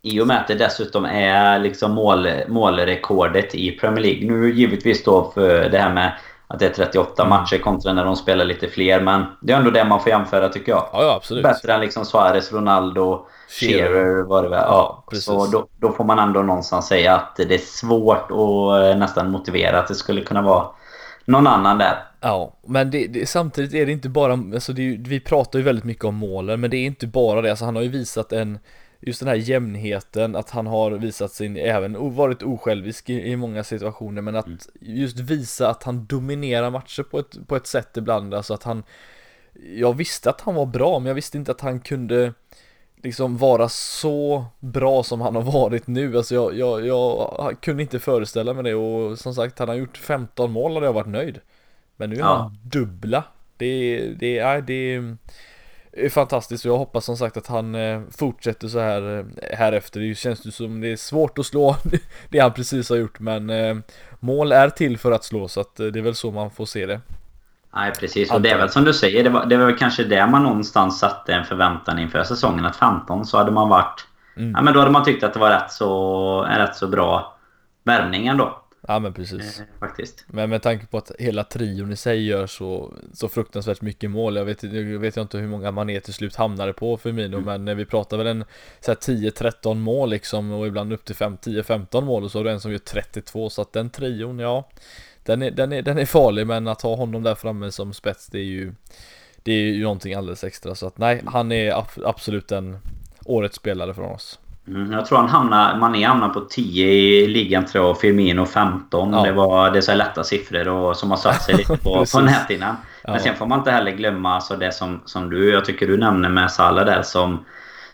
I och med att det dessutom är liksom mål, målrekordet i Premier League. Nu givetvis då för det här med att det är 38 mm. matcher kontra när de spelar lite fler. Men det är ändå det man får jämföra tycker jag. Ja, ja absolut. Bättre än liksom Suarez, Ronaldo, Shearer var det väl. Ja, ja så då, då, får man ändå någonstans säga att det är svårt att eh, nästan motivera att det skulle kunna vara någon annan där. Ja, men det, det, samtidigt är det inte bara, alltså det, vi pratar ju väldigt mycket om målen, men det är inte bara det, alltså han har ju visat en Just den här jämnheten, att han har visat sin, även varit osjälvisk i, i många situationer, men att mm. just visa att han dominerar matcher på ett, på ett sätt ibland, alltså att han Jag visste att han var bra, men jag visste inte att han kunde liksom vara så bra som han har varit nu. Alltså jag, jag, jag kunde inte föreställa mig det och som sagt, han har gjort 15 mål hade jag varit nöjd. Men nu är ja. han dubbla. Det, det, är, det är fantastiskt och jag hoppas som sagt att han eh, fortsätter så här eh, här efter. Det känns ju som det är svårt att slå det han precis har gjort men eh, mål är till för att slå så att det är väl så man får se det. Nej, precis. Och det är väl som du säger, det var, det var kanske där man någonstans satte en förväntan inför säsongen. Att 15 så hade man varit... Mm. Ja, men då hade man tyckt att det var rätt så, en rätt så bra värvning ändå. Ja men precis. Eh, faktiskt. Men med tanke på att hela trion i sig gör så, så fruktansvärt mycket mål. Jag vet, jag vet inte hur många man är till slut hamnade på Firmino mm. men vi pratar väl en 10-13 mål liksom och ibland upp till 10-15 mål och så har du en som gör 32 så att den trion, ja den är, den, är, den är farlig men att ha honom där framme som spets det är ju Det är ju någonting alldeles extra så att nej han är absolut en Årets spelare från oss mm, Jag tror han hamnar, Mané hamnar på 10 i ligan tror jag Firmino 15 ja. Det var det är så lätta siffror och som har satt sig lite på, på näthinnan Men ja. sen får man inte heller glömma alltså det som, som du, jag tycker du nämner med Salah där som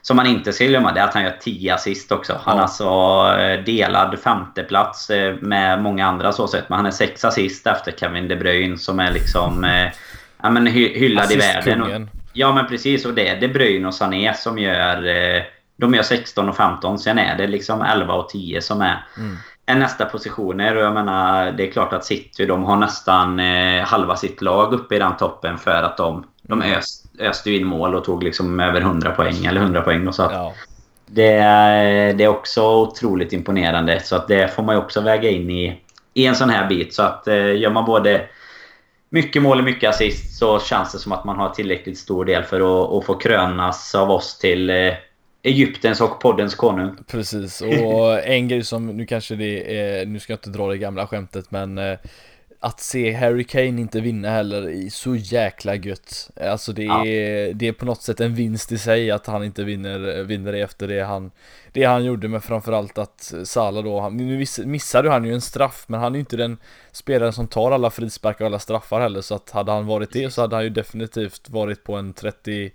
som man inte ska glömma det är att han gör 10 assist också. Han ja. alltså eh, delad femteplats eh, med många andra så sett. Men han är 6 assist efter Kevin De Bruyne som är liksom... Eh, ja, men hyllad i världen. Ja men precis. Och det är De Bruyne och Sané som gör... De gör 16 och 15. Sen är det liksom 11 och 10 som är, mm. är nästa positioner. Och jag menar, det är klart att City de har nästan halva sitt lag uppe i den toppen för att de, de mm. ös, öste in mål och tog liksom över 100 poäng. Eller 100 poäng. Och så att ja. det, det är också otroligt imponerande. Så att det får man ju också väga in i, i en sån här bit. Så att eh, gör man både mycket mål och mycket assist så känns det som att man har tillräckligt stor del för att, att få krönas av oss till eh, Egyptens och poddens konung. Precis, och en grej som nu kanske det är, nu ska jag inte dra det gamla skämtet men eh, att se Harry Kane inte vinna heller är så jäkla gött. Alltså det är, ja. det är på något sätt en vinst i sig att han inte vinner, vinner det efter det han, det han gjorde men framförallt att Salah då, han, nu missade han ju en straff men han är ju inte den spelaren som tar alla frisparkar och alla straffar heller så att hade han varit det så hade han ju definitivt varit på en 30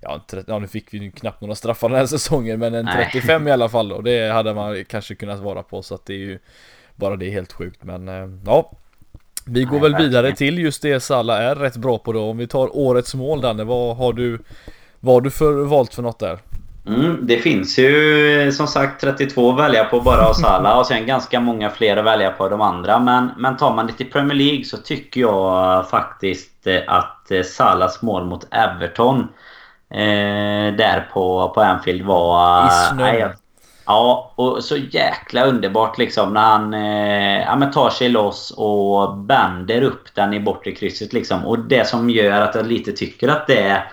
Ja, 30, ja nu fick vi ju knappt några straffar den här säsongen men en 35 Nej. i alla fall och det hade man kanske kunnat vara på så att det är ju Bara det är helt sjukt men eh, ja vi går väl vidare till just det Salla är rätt bra på då. Om vi tar årets mål Danne, vad har du Vad har du för, valt för något där? Mm, det finns ju som sagt 32 att välja på bara av Salah och sen ganska många fler att välja på de andra. Men, men tar man det till Premier League så tycker jag faktiskt att Salahs mål mot Everton eh, där på, på Anfield var... I snön. Ja, och så jäkla underbart liksom när han eh, ja, tar sig loss och bänder upp den i bortre krysset liksom. Och det som gör att jag lite tycker att det är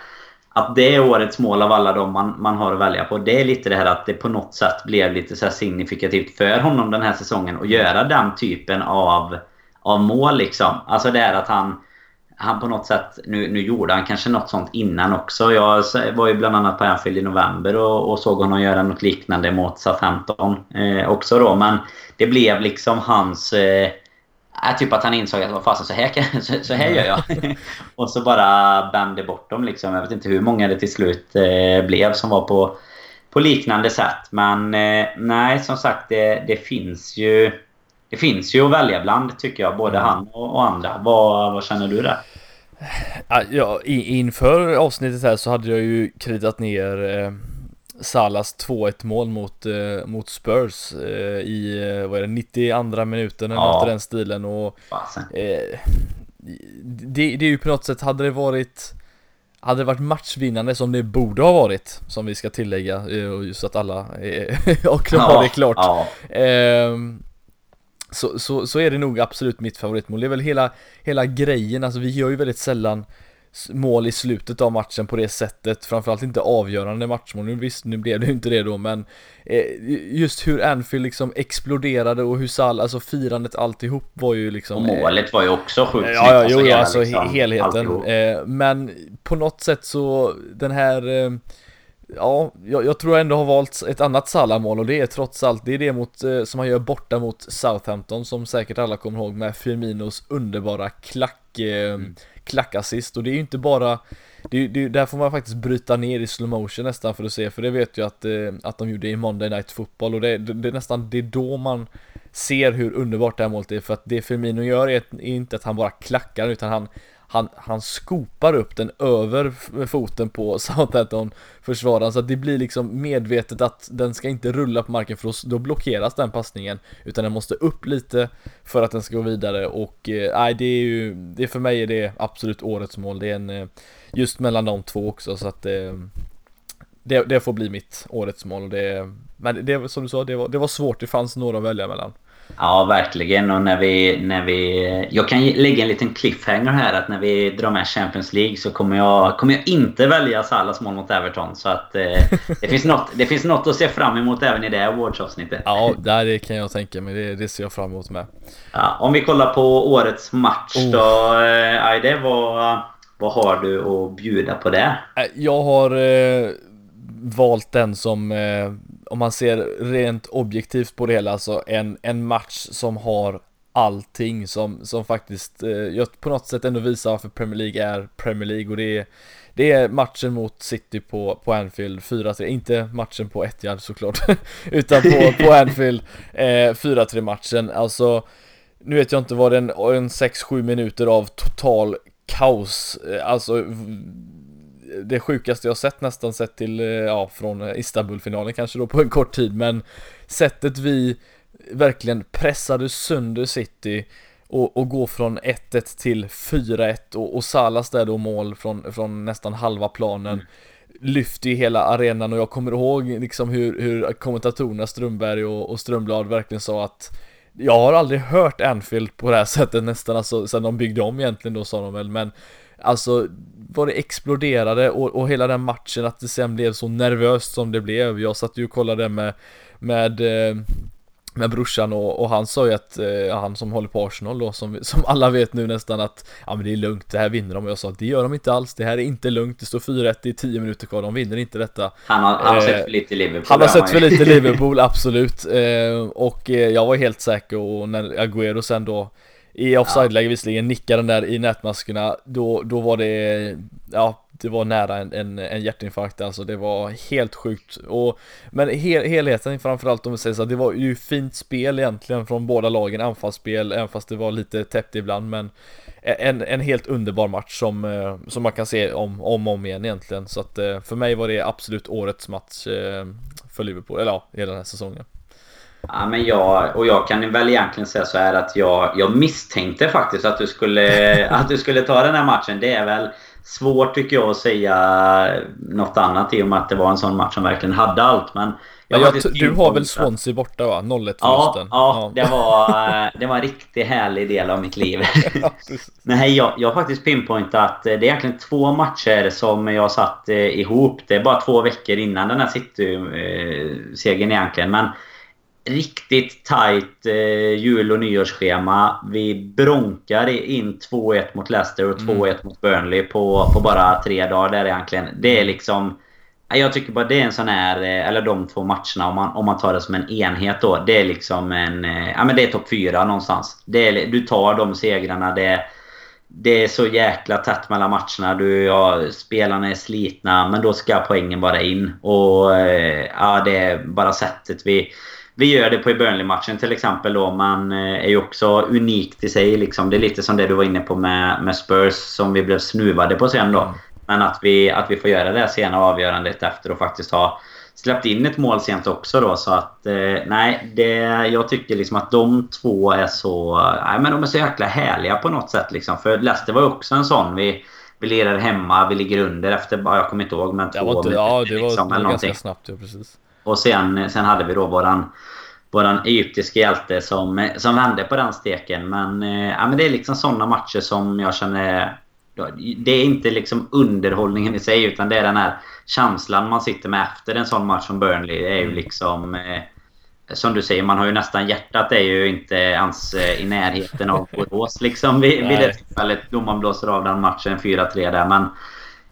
att det är årets mål av alla de man, man har att välja på. Det är lite det här att det på något sätt blev lite så signifikativt för honom den här säsongen att göra den typen av, av mål liksom. Alltså det är att han han på något sätt, nu, nu gjorde han kanske något sånt innan också. Jag var ju bland annat på Anfield i november och, och såg honom göra något liknande mot Southampton eh, också då. Men det blev liksom hans... Eh, äh, typ att han insåg att vad fasen, så här, så, så här gör jag. och så bara bände bort dem liksom. Jag vet inte hur många det till slut eh, blev som var på, på liknande sätt. Men eh, nej, som sagt, det, det finns ju det finns ju att välja bland tycker jag. Både mm. han och, och, andra. Vad, vad känner du där? Ja, inför avsnittet här så hade jag ju kritat ner eh, Salas 2-1 mål mot, eh, mot Spurs eh, i, eh, vad är det, 92 minuten eller ja. något i den stilen och eh, det, det är ju på något sätt, hade det varit hade det varit matchvinnande som det borde ha varit Som vi ska tillägga, eh, just att alla har det klart ja. Så, så, så är det nog absolut mitt favoritmål. Det är väl hela, hela grejen, alltså vi gör ju väldigt sällan mål i slutet av matchen på det sättet, framförallt inte avgörande matchmål. Nu visst, nu blev det ju inte det då, men eh, just hur Anfield liksom exploderade och hur Sall, alltså firandet alltihop var ju liksom... Och målet var ju också sjukt Ja, ja, jo, alltså, alltså liksom, helheten. Eh, men på något sätt så, den här eh, Ja, jag, jag, tror jag ändå har valt ett annat Salah-mål och det är trots allt, det är det mot, eh, som han gör borta mot Southampton som säkert alla kommer ihåg med Firminos underbara klack, eh, mm. klackassist och det är ju inte bara det, det, där får man faktiskt bryta ner i slow motion nästan för att se, för det vet jag att, eh, att de gjorde i Monday Night Football och det, det, det är nästan, det är då man ser hur underbart det här målet är för att det Firmino gör är, är inte att han bara klackar utan han han, han skopar upp den över foten på Southampton försvararen så att det blir liksom medvetet att den ska inte rulla på marken för då blockeras den passningen. Utan den måste upp lite för att den ska gå vidare. Och eh, nej eh, det är ju det för mig är det absolut årets mål. Det är en eh, just mellan de två också. Så att eh, det, det får bli mitt årets mål. Och det men det som du sa det var, det var svårt. Det fanns några att välja mellan. Ja, verkligen. Och när vi, när vi... Jag kan lägga en liten cliffhanger här att när vi drar med Champions League så kommer jag, kommer jag inte välja Salas mål mot Everton. Så att eh, det, finns något, det finns något att se fram emot även i det awardsavsnittet. Ja, det kan jag tänka mig. Det, det ser jag fram emot med. Ja, om vi kollar på årets match oh. då. Eh, Aide, vad, vad har du att bjuda på det? Jag har eh, valt den som eh, om man ser rent objektivt på det hela, alltså en, en match som har allting som, som faktiskt eh, på något sätt ändå visar varför Premier League är Premier League och det är det är matchen mot City på, på Anfield 4-3, inte matchen på Etihad såklart Utan på, på Anfield eh, 4-3 matchen, alltså Nu vet jag inte vad den, en 6-7 minuter av total kaos eh, Alltså det sjukaste jag sett nästan sett till, eh, ja, från Istanbul-finalen kanske då på en kort tid, men sättet vi verkligen pressade sönder City och, och gå från 1-1 till 4-1 och, och Salas där då mål från, från nästan halva planen mm. lyfte ju hela arenan och jag kommer ihåg liksom hur, hur kommentatorerna Strömberg och, och Strömblad verkligen sa att jag har aldrig hört Anfield på det här sättet nästan, alltså sen de byggde om egentligen då sa de väl, men Alltså vad det exploderade och, och hela den matchen att det sen blev så nervöst som det blev. Jag satt ju och kollade med, med eh, med brorsan och, och, han sa ju att, eh, han som håller på Arsenal då, som, som alla vet nu nästan att Ja men det är lugnt, det här vinner de. Och jag sa att det gör de inte alls, det här är inte lugnt, det står 4-1 i 10 minuter kvar, de vinner inte detta. Han har, han har eh, sett för lite Liverpool Han har sett för lite Liverpool, absolut. Eh, Och eh, jag var helt säker och när Agüero sen då i offside-läge visserligen nickade den där i nätmaskerna Då, då var det Ja det var nära en, en, en hjärtinfarkt alltså. Det var helt sjukt. Och Men hel, helheten framförallt om vi säger så det var ju fint spel egentligen från båda lagen anfallsspel även fast det var lite täppt ibland men en, en helt underbar match som, eh, som man kan se om om och om igen egentligen. Så att eh, för mig var det absolut årets match eh, för Liverpool, eller ja, hela den här säsongen Ja, men jag, och jag kan väl egentligen säga så här att jag, jag misstänkte faktiskt att du, skulle, att du skulle ta den här matchen. Det är väl svårt tycker jag att säga något annat i och med att det var en sån match som verkligen hade allt. Men jag jag du har väl Swansea borta va? 0-1 förlusten? Ja, ja, Det, var, det var en riktigt härlig del av mitt liv. Nej, jag, jag har faktiskt pinpointat att det är egentligen två matcher som jag satt eh, ihop. Det är bara två veckor innan den här City-segern egentligen. Men riktigt tight eh, jul och nyårsschema. Vi bronkar in 2-1 mot Leicester och 2-1 mm. mot Burnley på, på bara tre dagar där egentligen. Det är liksom... Jag tycker bara det är en sån här, eh, eller de två matcherna om man, om man tar det som en enhet då. Det är liksom en, eh, ja men det är topp fyra någonstans. Det är, du tar de segrarna. Det, det är så jäkla tätt mellan matcherna. Du, ja, spelarna är slitna men då ska poängen bara in. Och eh, ja, det är bara sättet vi vi gör det på i Burnley-matchen till exempel då. Man är ju också unikt i sig liksom. Det är lite som det du var inne på med, med Spurs som vi blev snuvade på sen då. Mm. Men att vi, att vi får göra det sena avgörandet efter och faktiskt ha släppt in ett mål sent också då. Så att eh, nej, det, jag tycker liksom att de två är så... Nej, men de är så jäkla härliga på något sätt liksom. För Leicester var ju också en sån. Vi, vi lirar hemma, vi ligger under efter, jag kommer inte ihåg, men två minuter. Ja, det var, liksom, det var ganska snabbt, ja precis. Och sen, sen hade vi då våran, våran egyptiska hjälte som, som vände på den steken. Men, eh, ja, men det är liksom sådana matcher som jag känner... Det är inte liksom underhållningen i sig utan det är den här känslan man sitter med efter en sån match som Burnley. Det är ju mm. liksom... Eh, som du säger, man har ju nästan hjärtat är ju inte ens eh, i närheten av Borås liksom vid, vid det tillfället då man blåser av den matchen 4-3 där. Men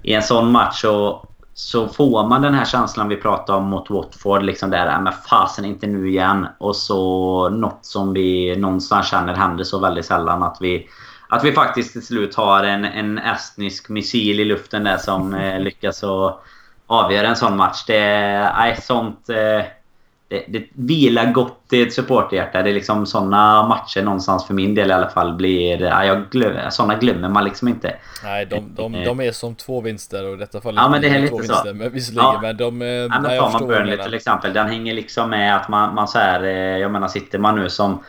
i en sån match så så får man den här känslan vi pratade om mot Watford. Liksom där, men fasen inte nu igen. Och så något som vi någonstans känner händer så väldigt sällan. Att vi, att vi faktiskt till slut har en, en estnisk missil i luften där som eh, lyckas avgöra en sån match. Det är sånt... Eh, det, det vilar gott i ett supporterhjärta. Det är liksom såna matcher någonstans för min del i alla fall blir... Ja, jag glöm, såna glömmer man liksom inte. Nej, de, de, de är som två vinster och i detta fallet ja, men det är lite så. Vinster, men visserligen, ja. men de... Ja, men nej, tar man Burnley till exempel. Den hänger liksom med att man, man så här, eh, Jag menar, sitter man nu som...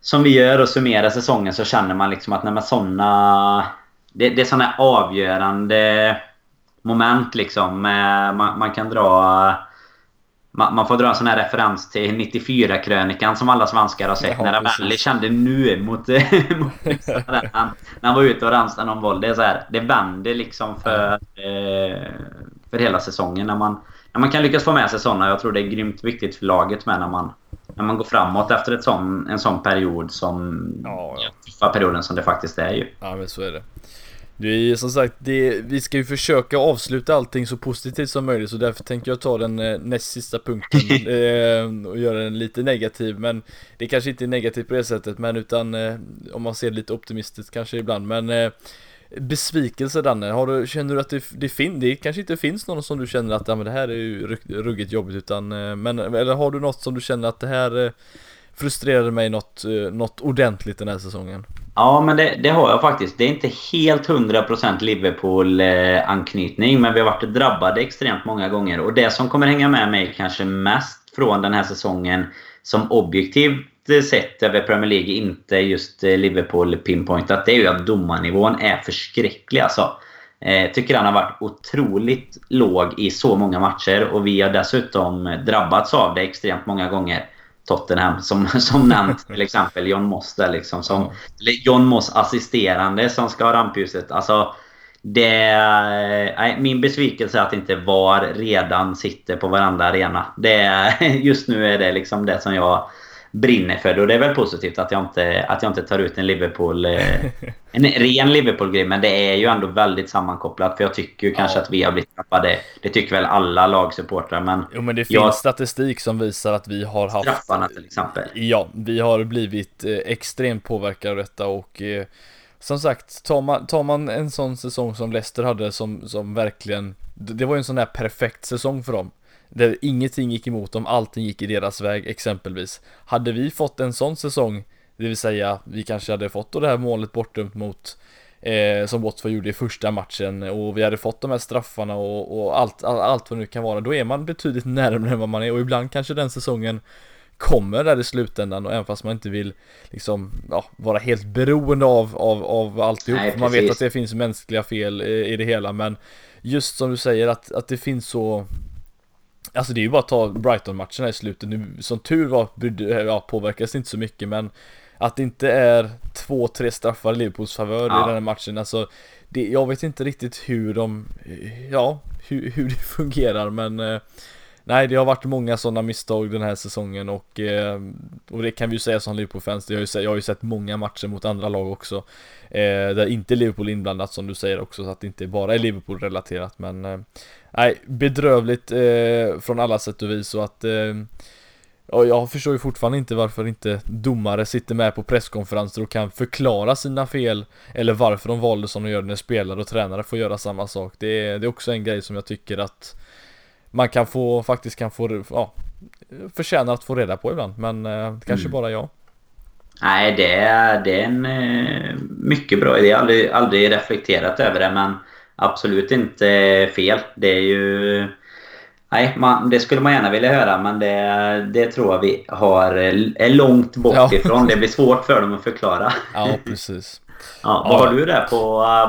Som vi gör och summerar säsongen så känner man liksom att när man såna... Det, det är såna avgörande moment liksom. Man, man kan dra man, man, får dra en sån här referens till 94-krönikan som alla svenskar har sett. Ja, när Ravelli kände nu mot, mot när, han, när han var ute och ransade någon boll. Det är så här, det vänder liksom för, eh, för hela säsongen. När man, när man kan lyckas få med sig såna. Jag tror det är grymt viktigt för laget med när man, när man går framåt efter ett sån, en sån period som... Ja, ja. Perioden som det faktiskt är ju. Ja men så är det. Det är som sagt, det, vi ska ju försöka avsluta allting så positivt som möjligt så därför tänker jag ta den eh, näst sista punkten eh, och göra den lite negativ men det kanske inte är negativt på det sättet men utan eh, om man ser lite optimistiskt kanske ibland men eh, Besvikelse Danne, har du, känner du att det, det, fin, det kanske inte finns någon som du känner att ja, men det här är ju ruggigt jobbigt utan men eller har du något som du känner att det här frustrerade mig något, något ordentligt den här säsongen? Ja, men det, det, har jag faktiskt. Det är inte helt 100% Liverpool-anknytning, men vi har varit drabbade extremt många gånger. Och det som kommer hänga med mig kanske mest från den här säsongen som objektivt sett över Premier League, inte just eh, Liverpool pinpointat, det är ju att domarnivån är förskräcklig alltså. Jag tycker han har varit otroligt låg i så många matcher och vi har dessutom drabbats av det extremt många gånger. Tottenham som, som nämnt till exempel John Moss där liksom som ja. John Moss assisterande som ska ha rampljuset. Alltså det, nej, min besvikelse är att inte VAR redan sitter på varandra arena. Det, just nu är det liksom det som jag brinner för det. Och det är väl positivt att jag inte, att jag inte tar ut en Liverpool... Eh, en ren Liverpool-grej. Men det är ju ändå väldigt sammankopplat. För jag tycker ju ja. kanske att vi har blivit tappade. Det tycker väl alla lagsupportrar. Men, jo, men det finns jag, statistik som visar att vi har haft... Straffarna till exempel. Ja, vi har blivit eh, extremt påverkade av detta och... Eh, som sagt, tar man, tar man en sån säsong som Leicester hade som, som verkligen Det var ju en sån där perfekt säsong för dem där ingenting gick emot dem, allting gick i deras väg exempelvis. Hade vi fått en sån säsong, det vill säga vi kanske hade fått då det här målet bortdömt mot eh, som Watford gjorde i första matchen och vi hade fått de här straffarna och, och allt, all, allt vad det nu kan vara, då är man betydligt närmare än vad man är och ibland kanske den säsongen kommer där i slutändan och även fast man inte vill liksom ja, vara helt beroende av, av, av alltihop. Nej, man vet att det finns mänskliga fel i, i, det hela men just som du säger att, att det finns så Alltså det är ju bara att ta Brighton-matcherna i slutet nu, som tur var ja, påverkas inte så mycket men Att det inte är två, tre straffar i Liverpools favör ja. i den här matchen, alltså det, Jag vet inte riktigt hur de, ja, hur, hur det fungerar men eh, Nej det har varit många sådana misstag den här säsongen och, eh, och det kan vi ju säga som Liverpool-fans, jag, jag har ju sett många matcher mot andra lag också eh, Där inte Liverpool är inblandat som du säger också, så att det inte bara är Liverpool-relaterat men eh, Nej, bedrövligt eh, från alla sätt och vis och att eh, Ja, jag förstår ju fortfarande inte varför inte domare sitter med på presskonferenser och kan förklara sina fel Eller varför de valde som de gör när spelare och tränare får göra samma sak Det är, det är också en grej som jag tycker att Man kan få, faktiskt kan få, ja Förtjänar att få reda på ibland, men eh, kanske mm. bara jag Nej, det är, det är en eh, mycket bra idé. Jag har aldrig, aldrig reflekterat över det, men absolut inte fel. Det är ju... Nej, man, det skulle man gärna vilja höra men det, det tror jag vi har, är långt bort ja. ifrån. Det blir svårt för dem att förklara. Ja, precis. Ja, vad ja. har du där på?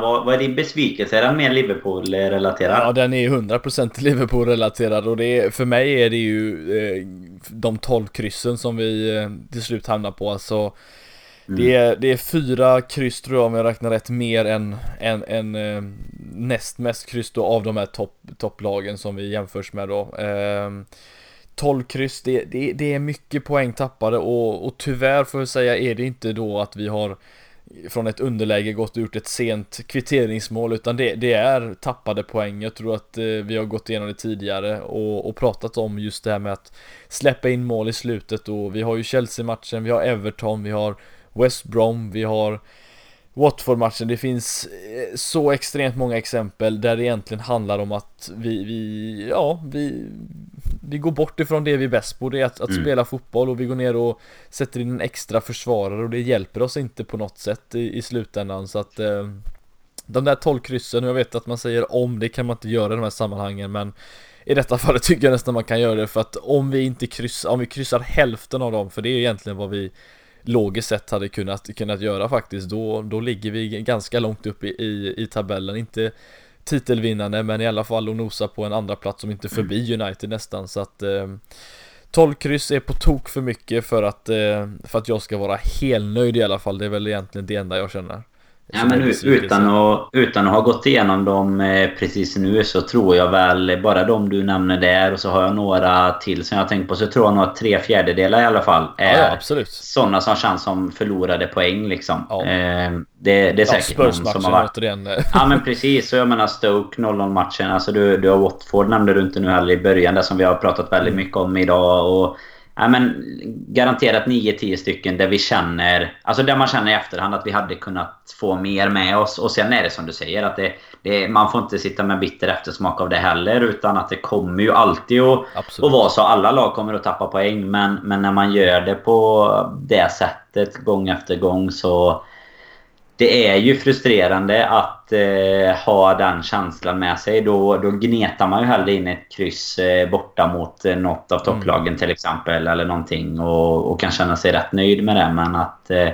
Vad, vad är din besvikelse? Är den mer Liverpool-relaterad? Ja, den är 100% Liverpool-relaterad och det är, för mig är det ju eh, de 12 kryssen som vi eh, till slut hamnar på. Alltså, Mm. Det, är, det är fyra kryss tror jag om jag räknar rätt mer än, än, än eh, näst mest kryss då av de här topp, topplagen som vi jämförs med då. Eh, 12 kryss, det, det, det, är mycket poäng tappade och, och tyvärr får jag säga är det inte då att vi har från ett underläge gått ut ett sent kvitteringsmål utan det, det är tappade poäng. Jag tror att eh, vi har gått igenom det tidigare och, och, pratat om just det här med att släppa in mål i slutet och vi har ju Chelsea-matchen, vi har Everton, vi har West Brom, vi har Watford-matchen, det finns eh, så extremt många exempel där det egentligen handlar om att vi, vi ja, vi, vi går bort ifrån det vi är bäst på, det är att, att mm. spela fotboll och vi går ner och sätter in en extra försvarare och det hjälper oss inte på något sätt i, i slutändan. Så att eh, de där 12 kryssen, och jag vet att man säger om, det kan man inte göra i de här sammanhangen men i detta fallet tycker jag nästan man kan göra det för att om vi inte kryssar, om vi kryssar hälften av dem, för det är egentligen vad vi logiskt sett hade kunnat, kunnat göra faktiskt då, då ligger vi ganska långt upp i, i, i tabellen, inte titelvinnande men i alla fall att nosa på en andra plats som inte förbi United nästan. Så att eh, 12 kryss är på tok för mycket för att, eh, för att jag ska vara helnöjd i alla fall, det är väl egentligen det enda jag känner Ja, men utan att, utan att ha gått igenom dem eh, precis nu så tror jag väl bara de du nämner där och så har jag några till som jag tänkt på så tror jag nog att tre fjärdedelar i alla fall är ja, ja, sådana som känns som förlorade poäng liksom. Ja. Eh, det, det är säkert någon som har varit... återigen. Ja men precis. Så jag menar Stoke 0-0 matchen. Alltså du, du har Watford nämnde du inte nu heller i början. Det som vi har pratat väldigt mycket om idag. Och Ja, men garanterat 9-10 stycken där vi känner... Alltså där man känner i efterhand att vi hade kunnat få mer med oss. Och sen är det som du säger att det, det, man får inte sitta med bitter eftersmak av det heller. Utan att det kommer ju alltid att, att vara så. Alla lag kommer att tappa poäng. Men, men när man gör det på det sättet gång efter gång så det är ju frustrerande att eh, ha den känslan med sig. Då, då gnetar man ju hellre in ett kryss eh, borta mot eh, något av topplagen mm. till exempel. Eller någonting och, och kan känna sig rätt nöjd med det. Men att, eh,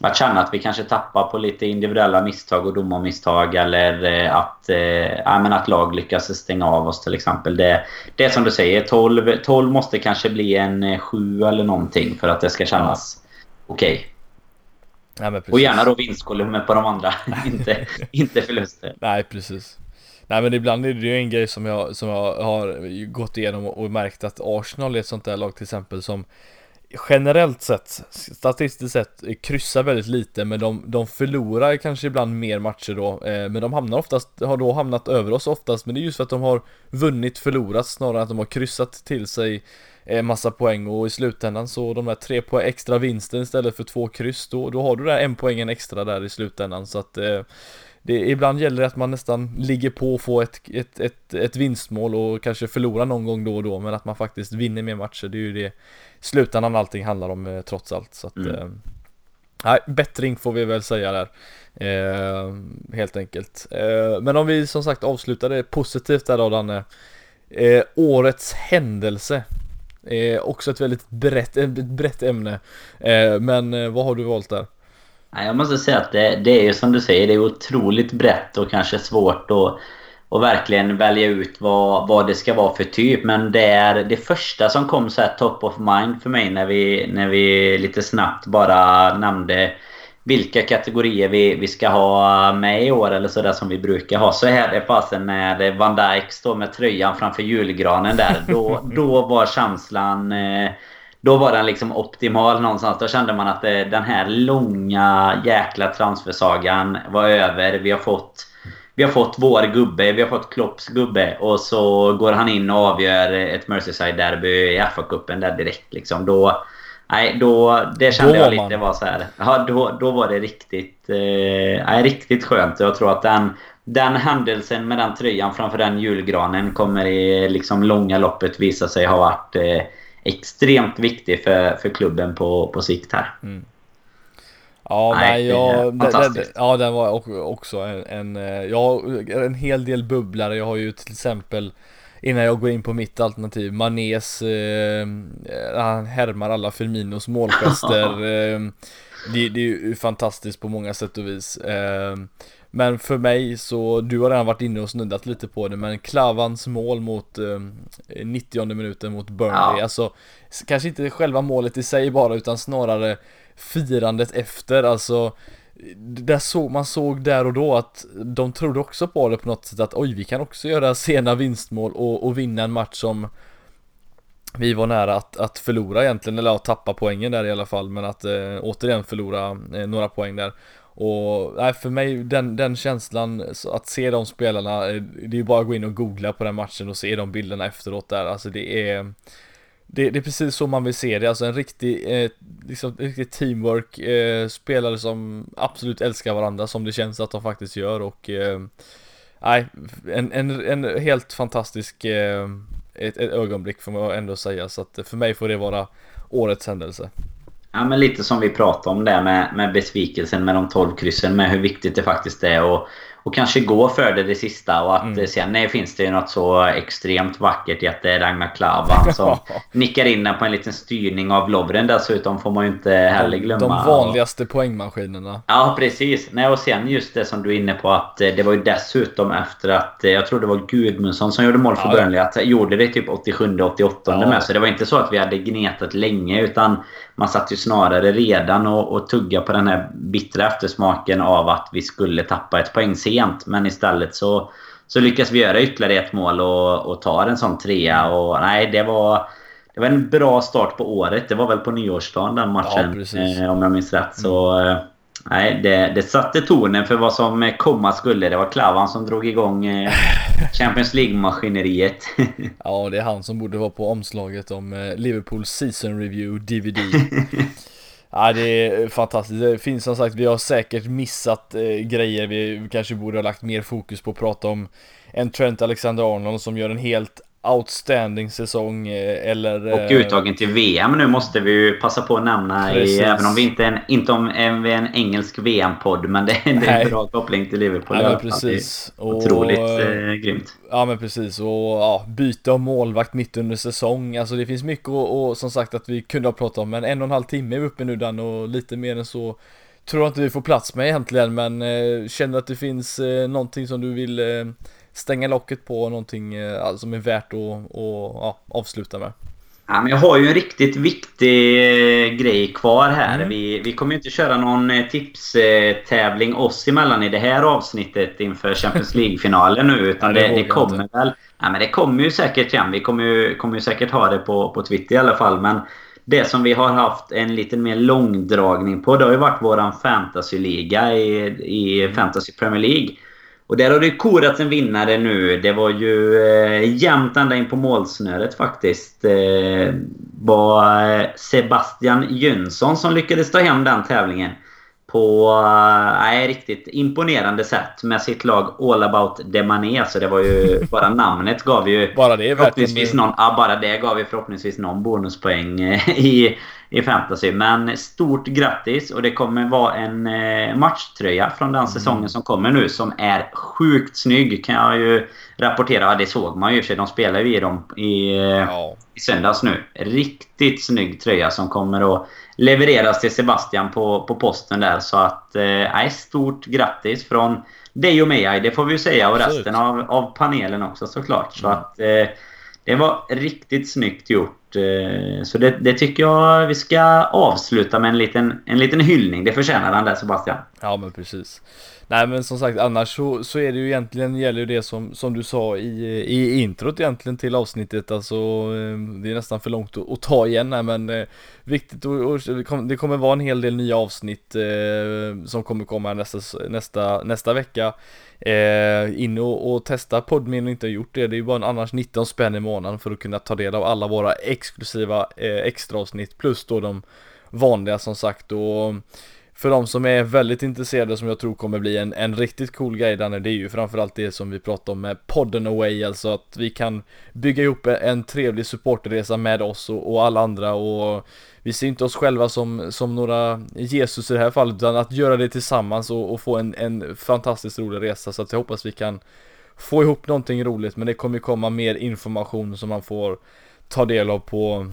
att känna att vi kanske tappar på lite individuella misstag och domarmisstag. Eller eh, att, eh, men att lag lyckas stänga av oss till exempel. Det, det är som du säger, 12, 12 måste kanske bli en 7 eh, eller någonting för att det ska kännas ja. okej. Okay. Ja, och gärna då vinstkolumner på de andra, inte, inte förluster. Nej, precis. Nej men ibland är det ju en grej som jag, som jag har gått igenom och märkt att Arsenal är ett sånt där lag till exempel som generellt sett, statistiskt sett, kryssar väldigt lite men de, de förlorar kanske ibland mer matcher då eh, Men de hamnar oftast, har då hamnat över oss oftast men det är just för att de har vunnit förlorat snarare än att de har kryssat till sig massa poäng och i slutändan så de där tre poäng extra vinsten istället för två kryss då, då har du där en poängen extra där i slutändan. Så att eh, det, ibland gäller det att man nästan ligger på och får ett, ett, ett, ett vinstmål och kanske förlorar någon gång då och då men att man faktiskt vinner mer matcher det är ju det slutändan allting handlar om eh, trots allt. Så att mm. eh, Nej, bättring får vi väl säga där eh, Helt enkelt. Eh, Men om vi som sagt avslutar det positivt där då Danne. Eh, Årets händelse Eh, också ett väldigt brett, eh, ett brett ämne. Eh, men eh, vad har du valt där? Jag måste säga att det, det är ju som du säger, det är otroligt brett och kanske svårt att och verkligen välja ut vad, vad det ska vara för typ. Men det är det första som kom så här top of mind för mig när vi, när vi lite snabbt bara nämnde vilka kategorier vi, vi ska ha med i år eller sådär som vi brukar ha. Så här är fasen när Van Dijk står med tröjan framför julgranen där. Då, då var känslan... Eh, då var den liksom optimal någonstans. Då kände man att eh, den här långa jäkla transfersagan var över. Vi har fått vi har fått vår gubbe, vi har fått Klopps gubbe och så går han in och avgör ett Merseyside-derby i FA-cupen där direkt liksom. Då, nej, då, det kände då jag lite man. var så här. Ja, då, då var det riktigt, eh, nej, riktigt skönt. Jag tror att den, den händelsen med den tröjan framför den julgranen kommer i liksom långa loppet visa sig ha varit eh, extremt viktig för, för klubben på, på sikt här. Mm. Ja, nej, nej jag, den, den, ja den var också en, en, eh, jag har en hel del bubblare. Jag har ju till exempel Innan jag går in på mitt alternativ, Manés, eh, han härmar alla Firminos målgester. eh, det, det, är ju fantastiskt på många sätt och vis. Eh, men för mig så, du har redan varit inne och snuddat lite på det, men Klavans mål mot eh, 90 minuten mot Burnley, ja. alltså kanske inte själva målet i sig bara, utan snarare firandet efter, alltså där så, man såg där och då att de trodde också på det på något sätt att oj, vi kan också göra sena vinstmål och, och vinna en match som vi var nära att, att förlora egentligen, eller att tappa poängen där i alla fall, men att eh, återigen förlora eh, några poäng där. Och nej, för mig, den, den känslan, att se de spelarna, eh, det är ju bara att gå in och googla på den matchen och se de bilderna efteråt där, alltså det är det, det, är precis så man vill se det, alltså en riktig, eh, liksom, riktig teamwork, eh, spelare som absolut älskar varandra som det känns att de faktiskt gör och eh, Nej, en, en, en helt fantastisk eh, ett, ett ögonblick får man ändå säga så att för mig får det vara årets händelse. Ja men lite som vi pratade om det med, med besvikelsen med de 12 kryssen med hur viktigt det faktiskt är och och kanske gå för det det sista och att mm. sen nej, finns det ju något så extremt vackert i att det är Ragnar Klavan som nickar in den på en liten styrning av Lovren dessutom får man ju inte heller glömma. De vanligaste poängmaskinerna. Ja precis. Nej och sen just det som du är inne på att eh, det var ju dessutom efter att eh, jag tror det var Gudmundsson som gjorde mål för ja, Burnley att gjorde det typ 87-88 ja. med så det var inte så att vi hade gnetat länge utan man satt ju snarare redan och, och tugga på den här bittra eftersmaken av att vi skulle tappa ett poäng sent. Men istället så, så lyckas vi göra ytterligare ett mål och, och ta en sån trea. Och nej, det var... Det var en bra start på året. Det var väl på nyårsdagen den matchen. Ja, eh, om jag minns rätt. Så, eh, Nej, det, det satte tonen för vad som komma skulle. Det var Klavan som drog igång eh, Champions League-maskineriet. ja, det är han som borde vara på omslaget om eh, Liverpools Season Review DVD. Ja, det är fantastiskt. Det finns som sagt, vi har säkert missat eh, grejer. Vi kanske borde ha lagt mer fokus på att prata om en Trent Alexander-Arnold som gör en helt outstanding säsong eh, eller... Och eh, uttagen till VM nu måste vi ju passa på att nämna i, även om vi inte är en, inte om är en engelsk VM-podd men det, det är en bra koppling till Liverpool. Ja, precis. Otroligt och, eh, grymt. Ja men precis och ja, byte av målvakt mitt under säsong. Alltså det finns mycket och, och som sagt att vi kunde ha pratat om men en och en halv timme är vi uppe nu Dan och lite mer än så tror jag inte vi får plats med egentligen men eh, känner att det finns eh, någonting som du vill eh, stänga locket på någonting eh, som är värt att, att ja, avsluta med? Ja, men jag har ju en riktigt viktig eh, grej kvar här. Mm. Vi, vi kommer ju inte köra någon eh, tipstävling oss emellan i det här avsnittet inför Champions League-finalen nu. Utan det, det, kommer väl... Ja, men det kommer ju säkert igen. Vi kommer ju, kommer ju säkert ha det på, på Twitter i alla fall. Men det som vi har haft en lite mer långdragning på det har ju varit våran fantasyliga i, i. Fantasy Premier League. Och där har det korats en vinnare nu. Det var ju eh, jämnt ända in på målsnöret faktiskt. Eh, var eh, Sebastian Jönsson som lyckades ta hem den tävlingen på eh, riktigt imponerande sätt med sitt lag All About Demané. Så det var ju... Bara namnet gav ju... bara det förhoppningsvis någon, ja, bara det gav ju förhoppningsvis någon bonuspoäng eh, i, i fantasy. Men stort grattis och det kommer vara en eh, matchtröja från den säsongen mm. som kommer nu som är sjukt snygg kan jag ju rapportera. Det såg man ju för de spelar ju i dem i, ja. i söndags nu. Riktigt snygg tröja som kommer att levereras till Sebastian på, på posten där. Så att, eh, stort grattis från dig och mig, det får vi ju säga. Och resten av, av panelen också såklart. Så mm. att eh, det var riktigt snyggt gjort. Eh, så det, det, tycker jag vi ska avsluta med en liten, en liten hyllning. Det förtjänar han där Sebastian. Ja men precis. Nej men som sagt annars så, så är det ju egentligen gäller ju det som, som du sa i, i introt egentligen till avsnittet alltså eh, Det är nästan för långt att, att ta igen här men eh, Viktigt och, och, det kommer vara en hel del nya avsnitt eh, som kommer komma nästa, nästa, nästa vecka eh, In och, och testa Podmin och inte har gjort det, det är ju bara en annars 19 spänn i månaden för att kunna ta del av alla våra exklusiva eh, extra avsnitt plus då de vanliga som sagt. Och för de som är väldigt intresserade som jag tror kommer bli en, en riktigt cool grej Danne, det är ju framförallt det som vi pratar om med podden away, alltså att vi kan bygga ihop en trevlig supporterresa med oss och, och alla andra. Och vi ser inte oss själva som, som några Jesus i det här fallet utan att göra det tillsammans och, och få en, en fantastiskt rolig resa. Så att jag hoppas vi kan få ihop någonting roligt men det kommer komma mer information som man får ta del av på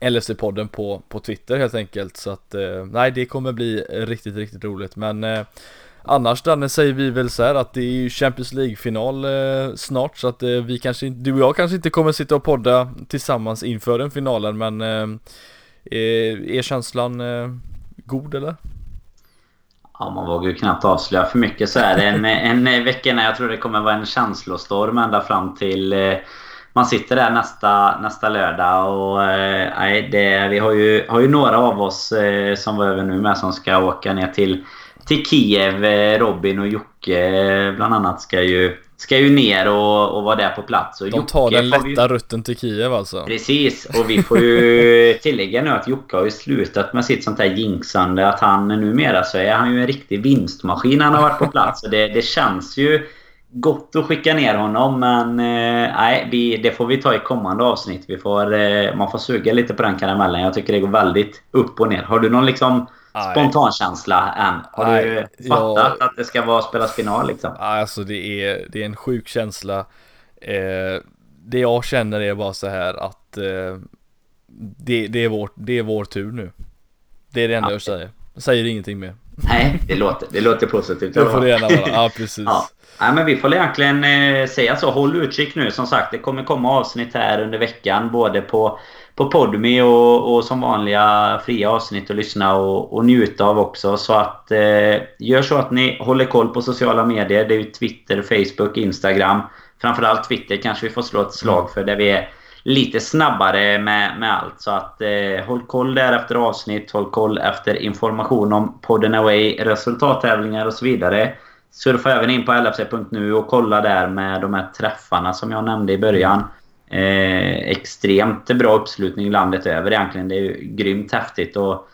LFC-podden på, på Twitter helt enkelt. Så att eh, nej det kommer bli riktigt riktigt roligt. Men eh, Annars Danne säger vi väl så här att det är ju Champions League-final eh, snart. Så att eh, vi kanske du och jag kanske inte kommer sitta och podda tillsammans inför den finalen. Men eh, eh är, känslan eh, god eller? Ja, man vågar ju knappt avslöja för mycket så är det en, en vecka när jag tror det kommer vara en känslostorm ända fram till eh, man sitter där nästa, nästa lördag och eh, nej, det, vi har ju, har ju några av oss eh, som var över nu med som ska åka ner till, till Kiev. Eh, Robin och Jocke bland annat ska ju, ska ju ner och, och vara där på plats. Och De tar den lätta ju... rutten till Kiev alltså? Precis, och vi får ju tillägga nu att Jocke har ju slutat med sitt sånt här jinxande. Att han numera så är han ju en riktig vinstmaskin han har varit på plats. Och det, det känns ju gott att skicka ner honom men eh, nej, vi, det får vi ta i kommande avsnitt. Vi får, eh, man får suga lite på den karamellen. Jag tycker det går väldigt upp och ner. Har du någon liksom spontankänsla än? Har nej, du fattat jag... att det ska vara spelas final liksom? Alltså det är, det är en sjuk känsla. Eh, det jag känner är bara så här att eh, det, det, är vår, det är vår tur nu. Det är det enda ja. jag säger. Jag säger ingenting mer. Nej, det låter, det låter positivt. Det får det gärna vara. Ja, precis. ja. Nej, men vi får egentligen eh, säga så. Håll utkik nu. Som sagt, det kommer komma avsnitt här under veckan. Både på, på Podme och, och som vanliga fria avsnitt att lyssna och, och njuta av också. Så att eh, gör så att ni håller koll på sociala medier. Det är ju Twitter, Facebook, Instagram. Framförallt Twitter kanske vi får slå ett slag för. Där vi är lite snabbare med, med allt. Så att eh, håll koll där efter avsnitt. Håll koll efter information om podden Away, resultattävlingar och så vidare. Surfa även in på lfc.nu och kolla där med de här träffarna som jag nämnde i början. Eh, extremt bra uppslutning landet över egentligen. Det är ju grymt häftigt. Och,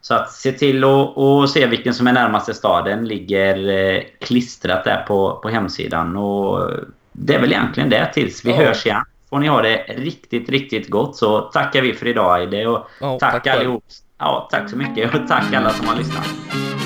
så att se till att se vilken som är närmaste staden. Ligger eh, klistrat där på, på hemsidan. Och det är väl egentligen det tills vi ja. hörs igen. Får ni ha det riktigt, riktigt gott så tackar vi för idag Aide. Och ja, tack, tack allihop. Ja, tack så mycket och tack alla som har lyssnat.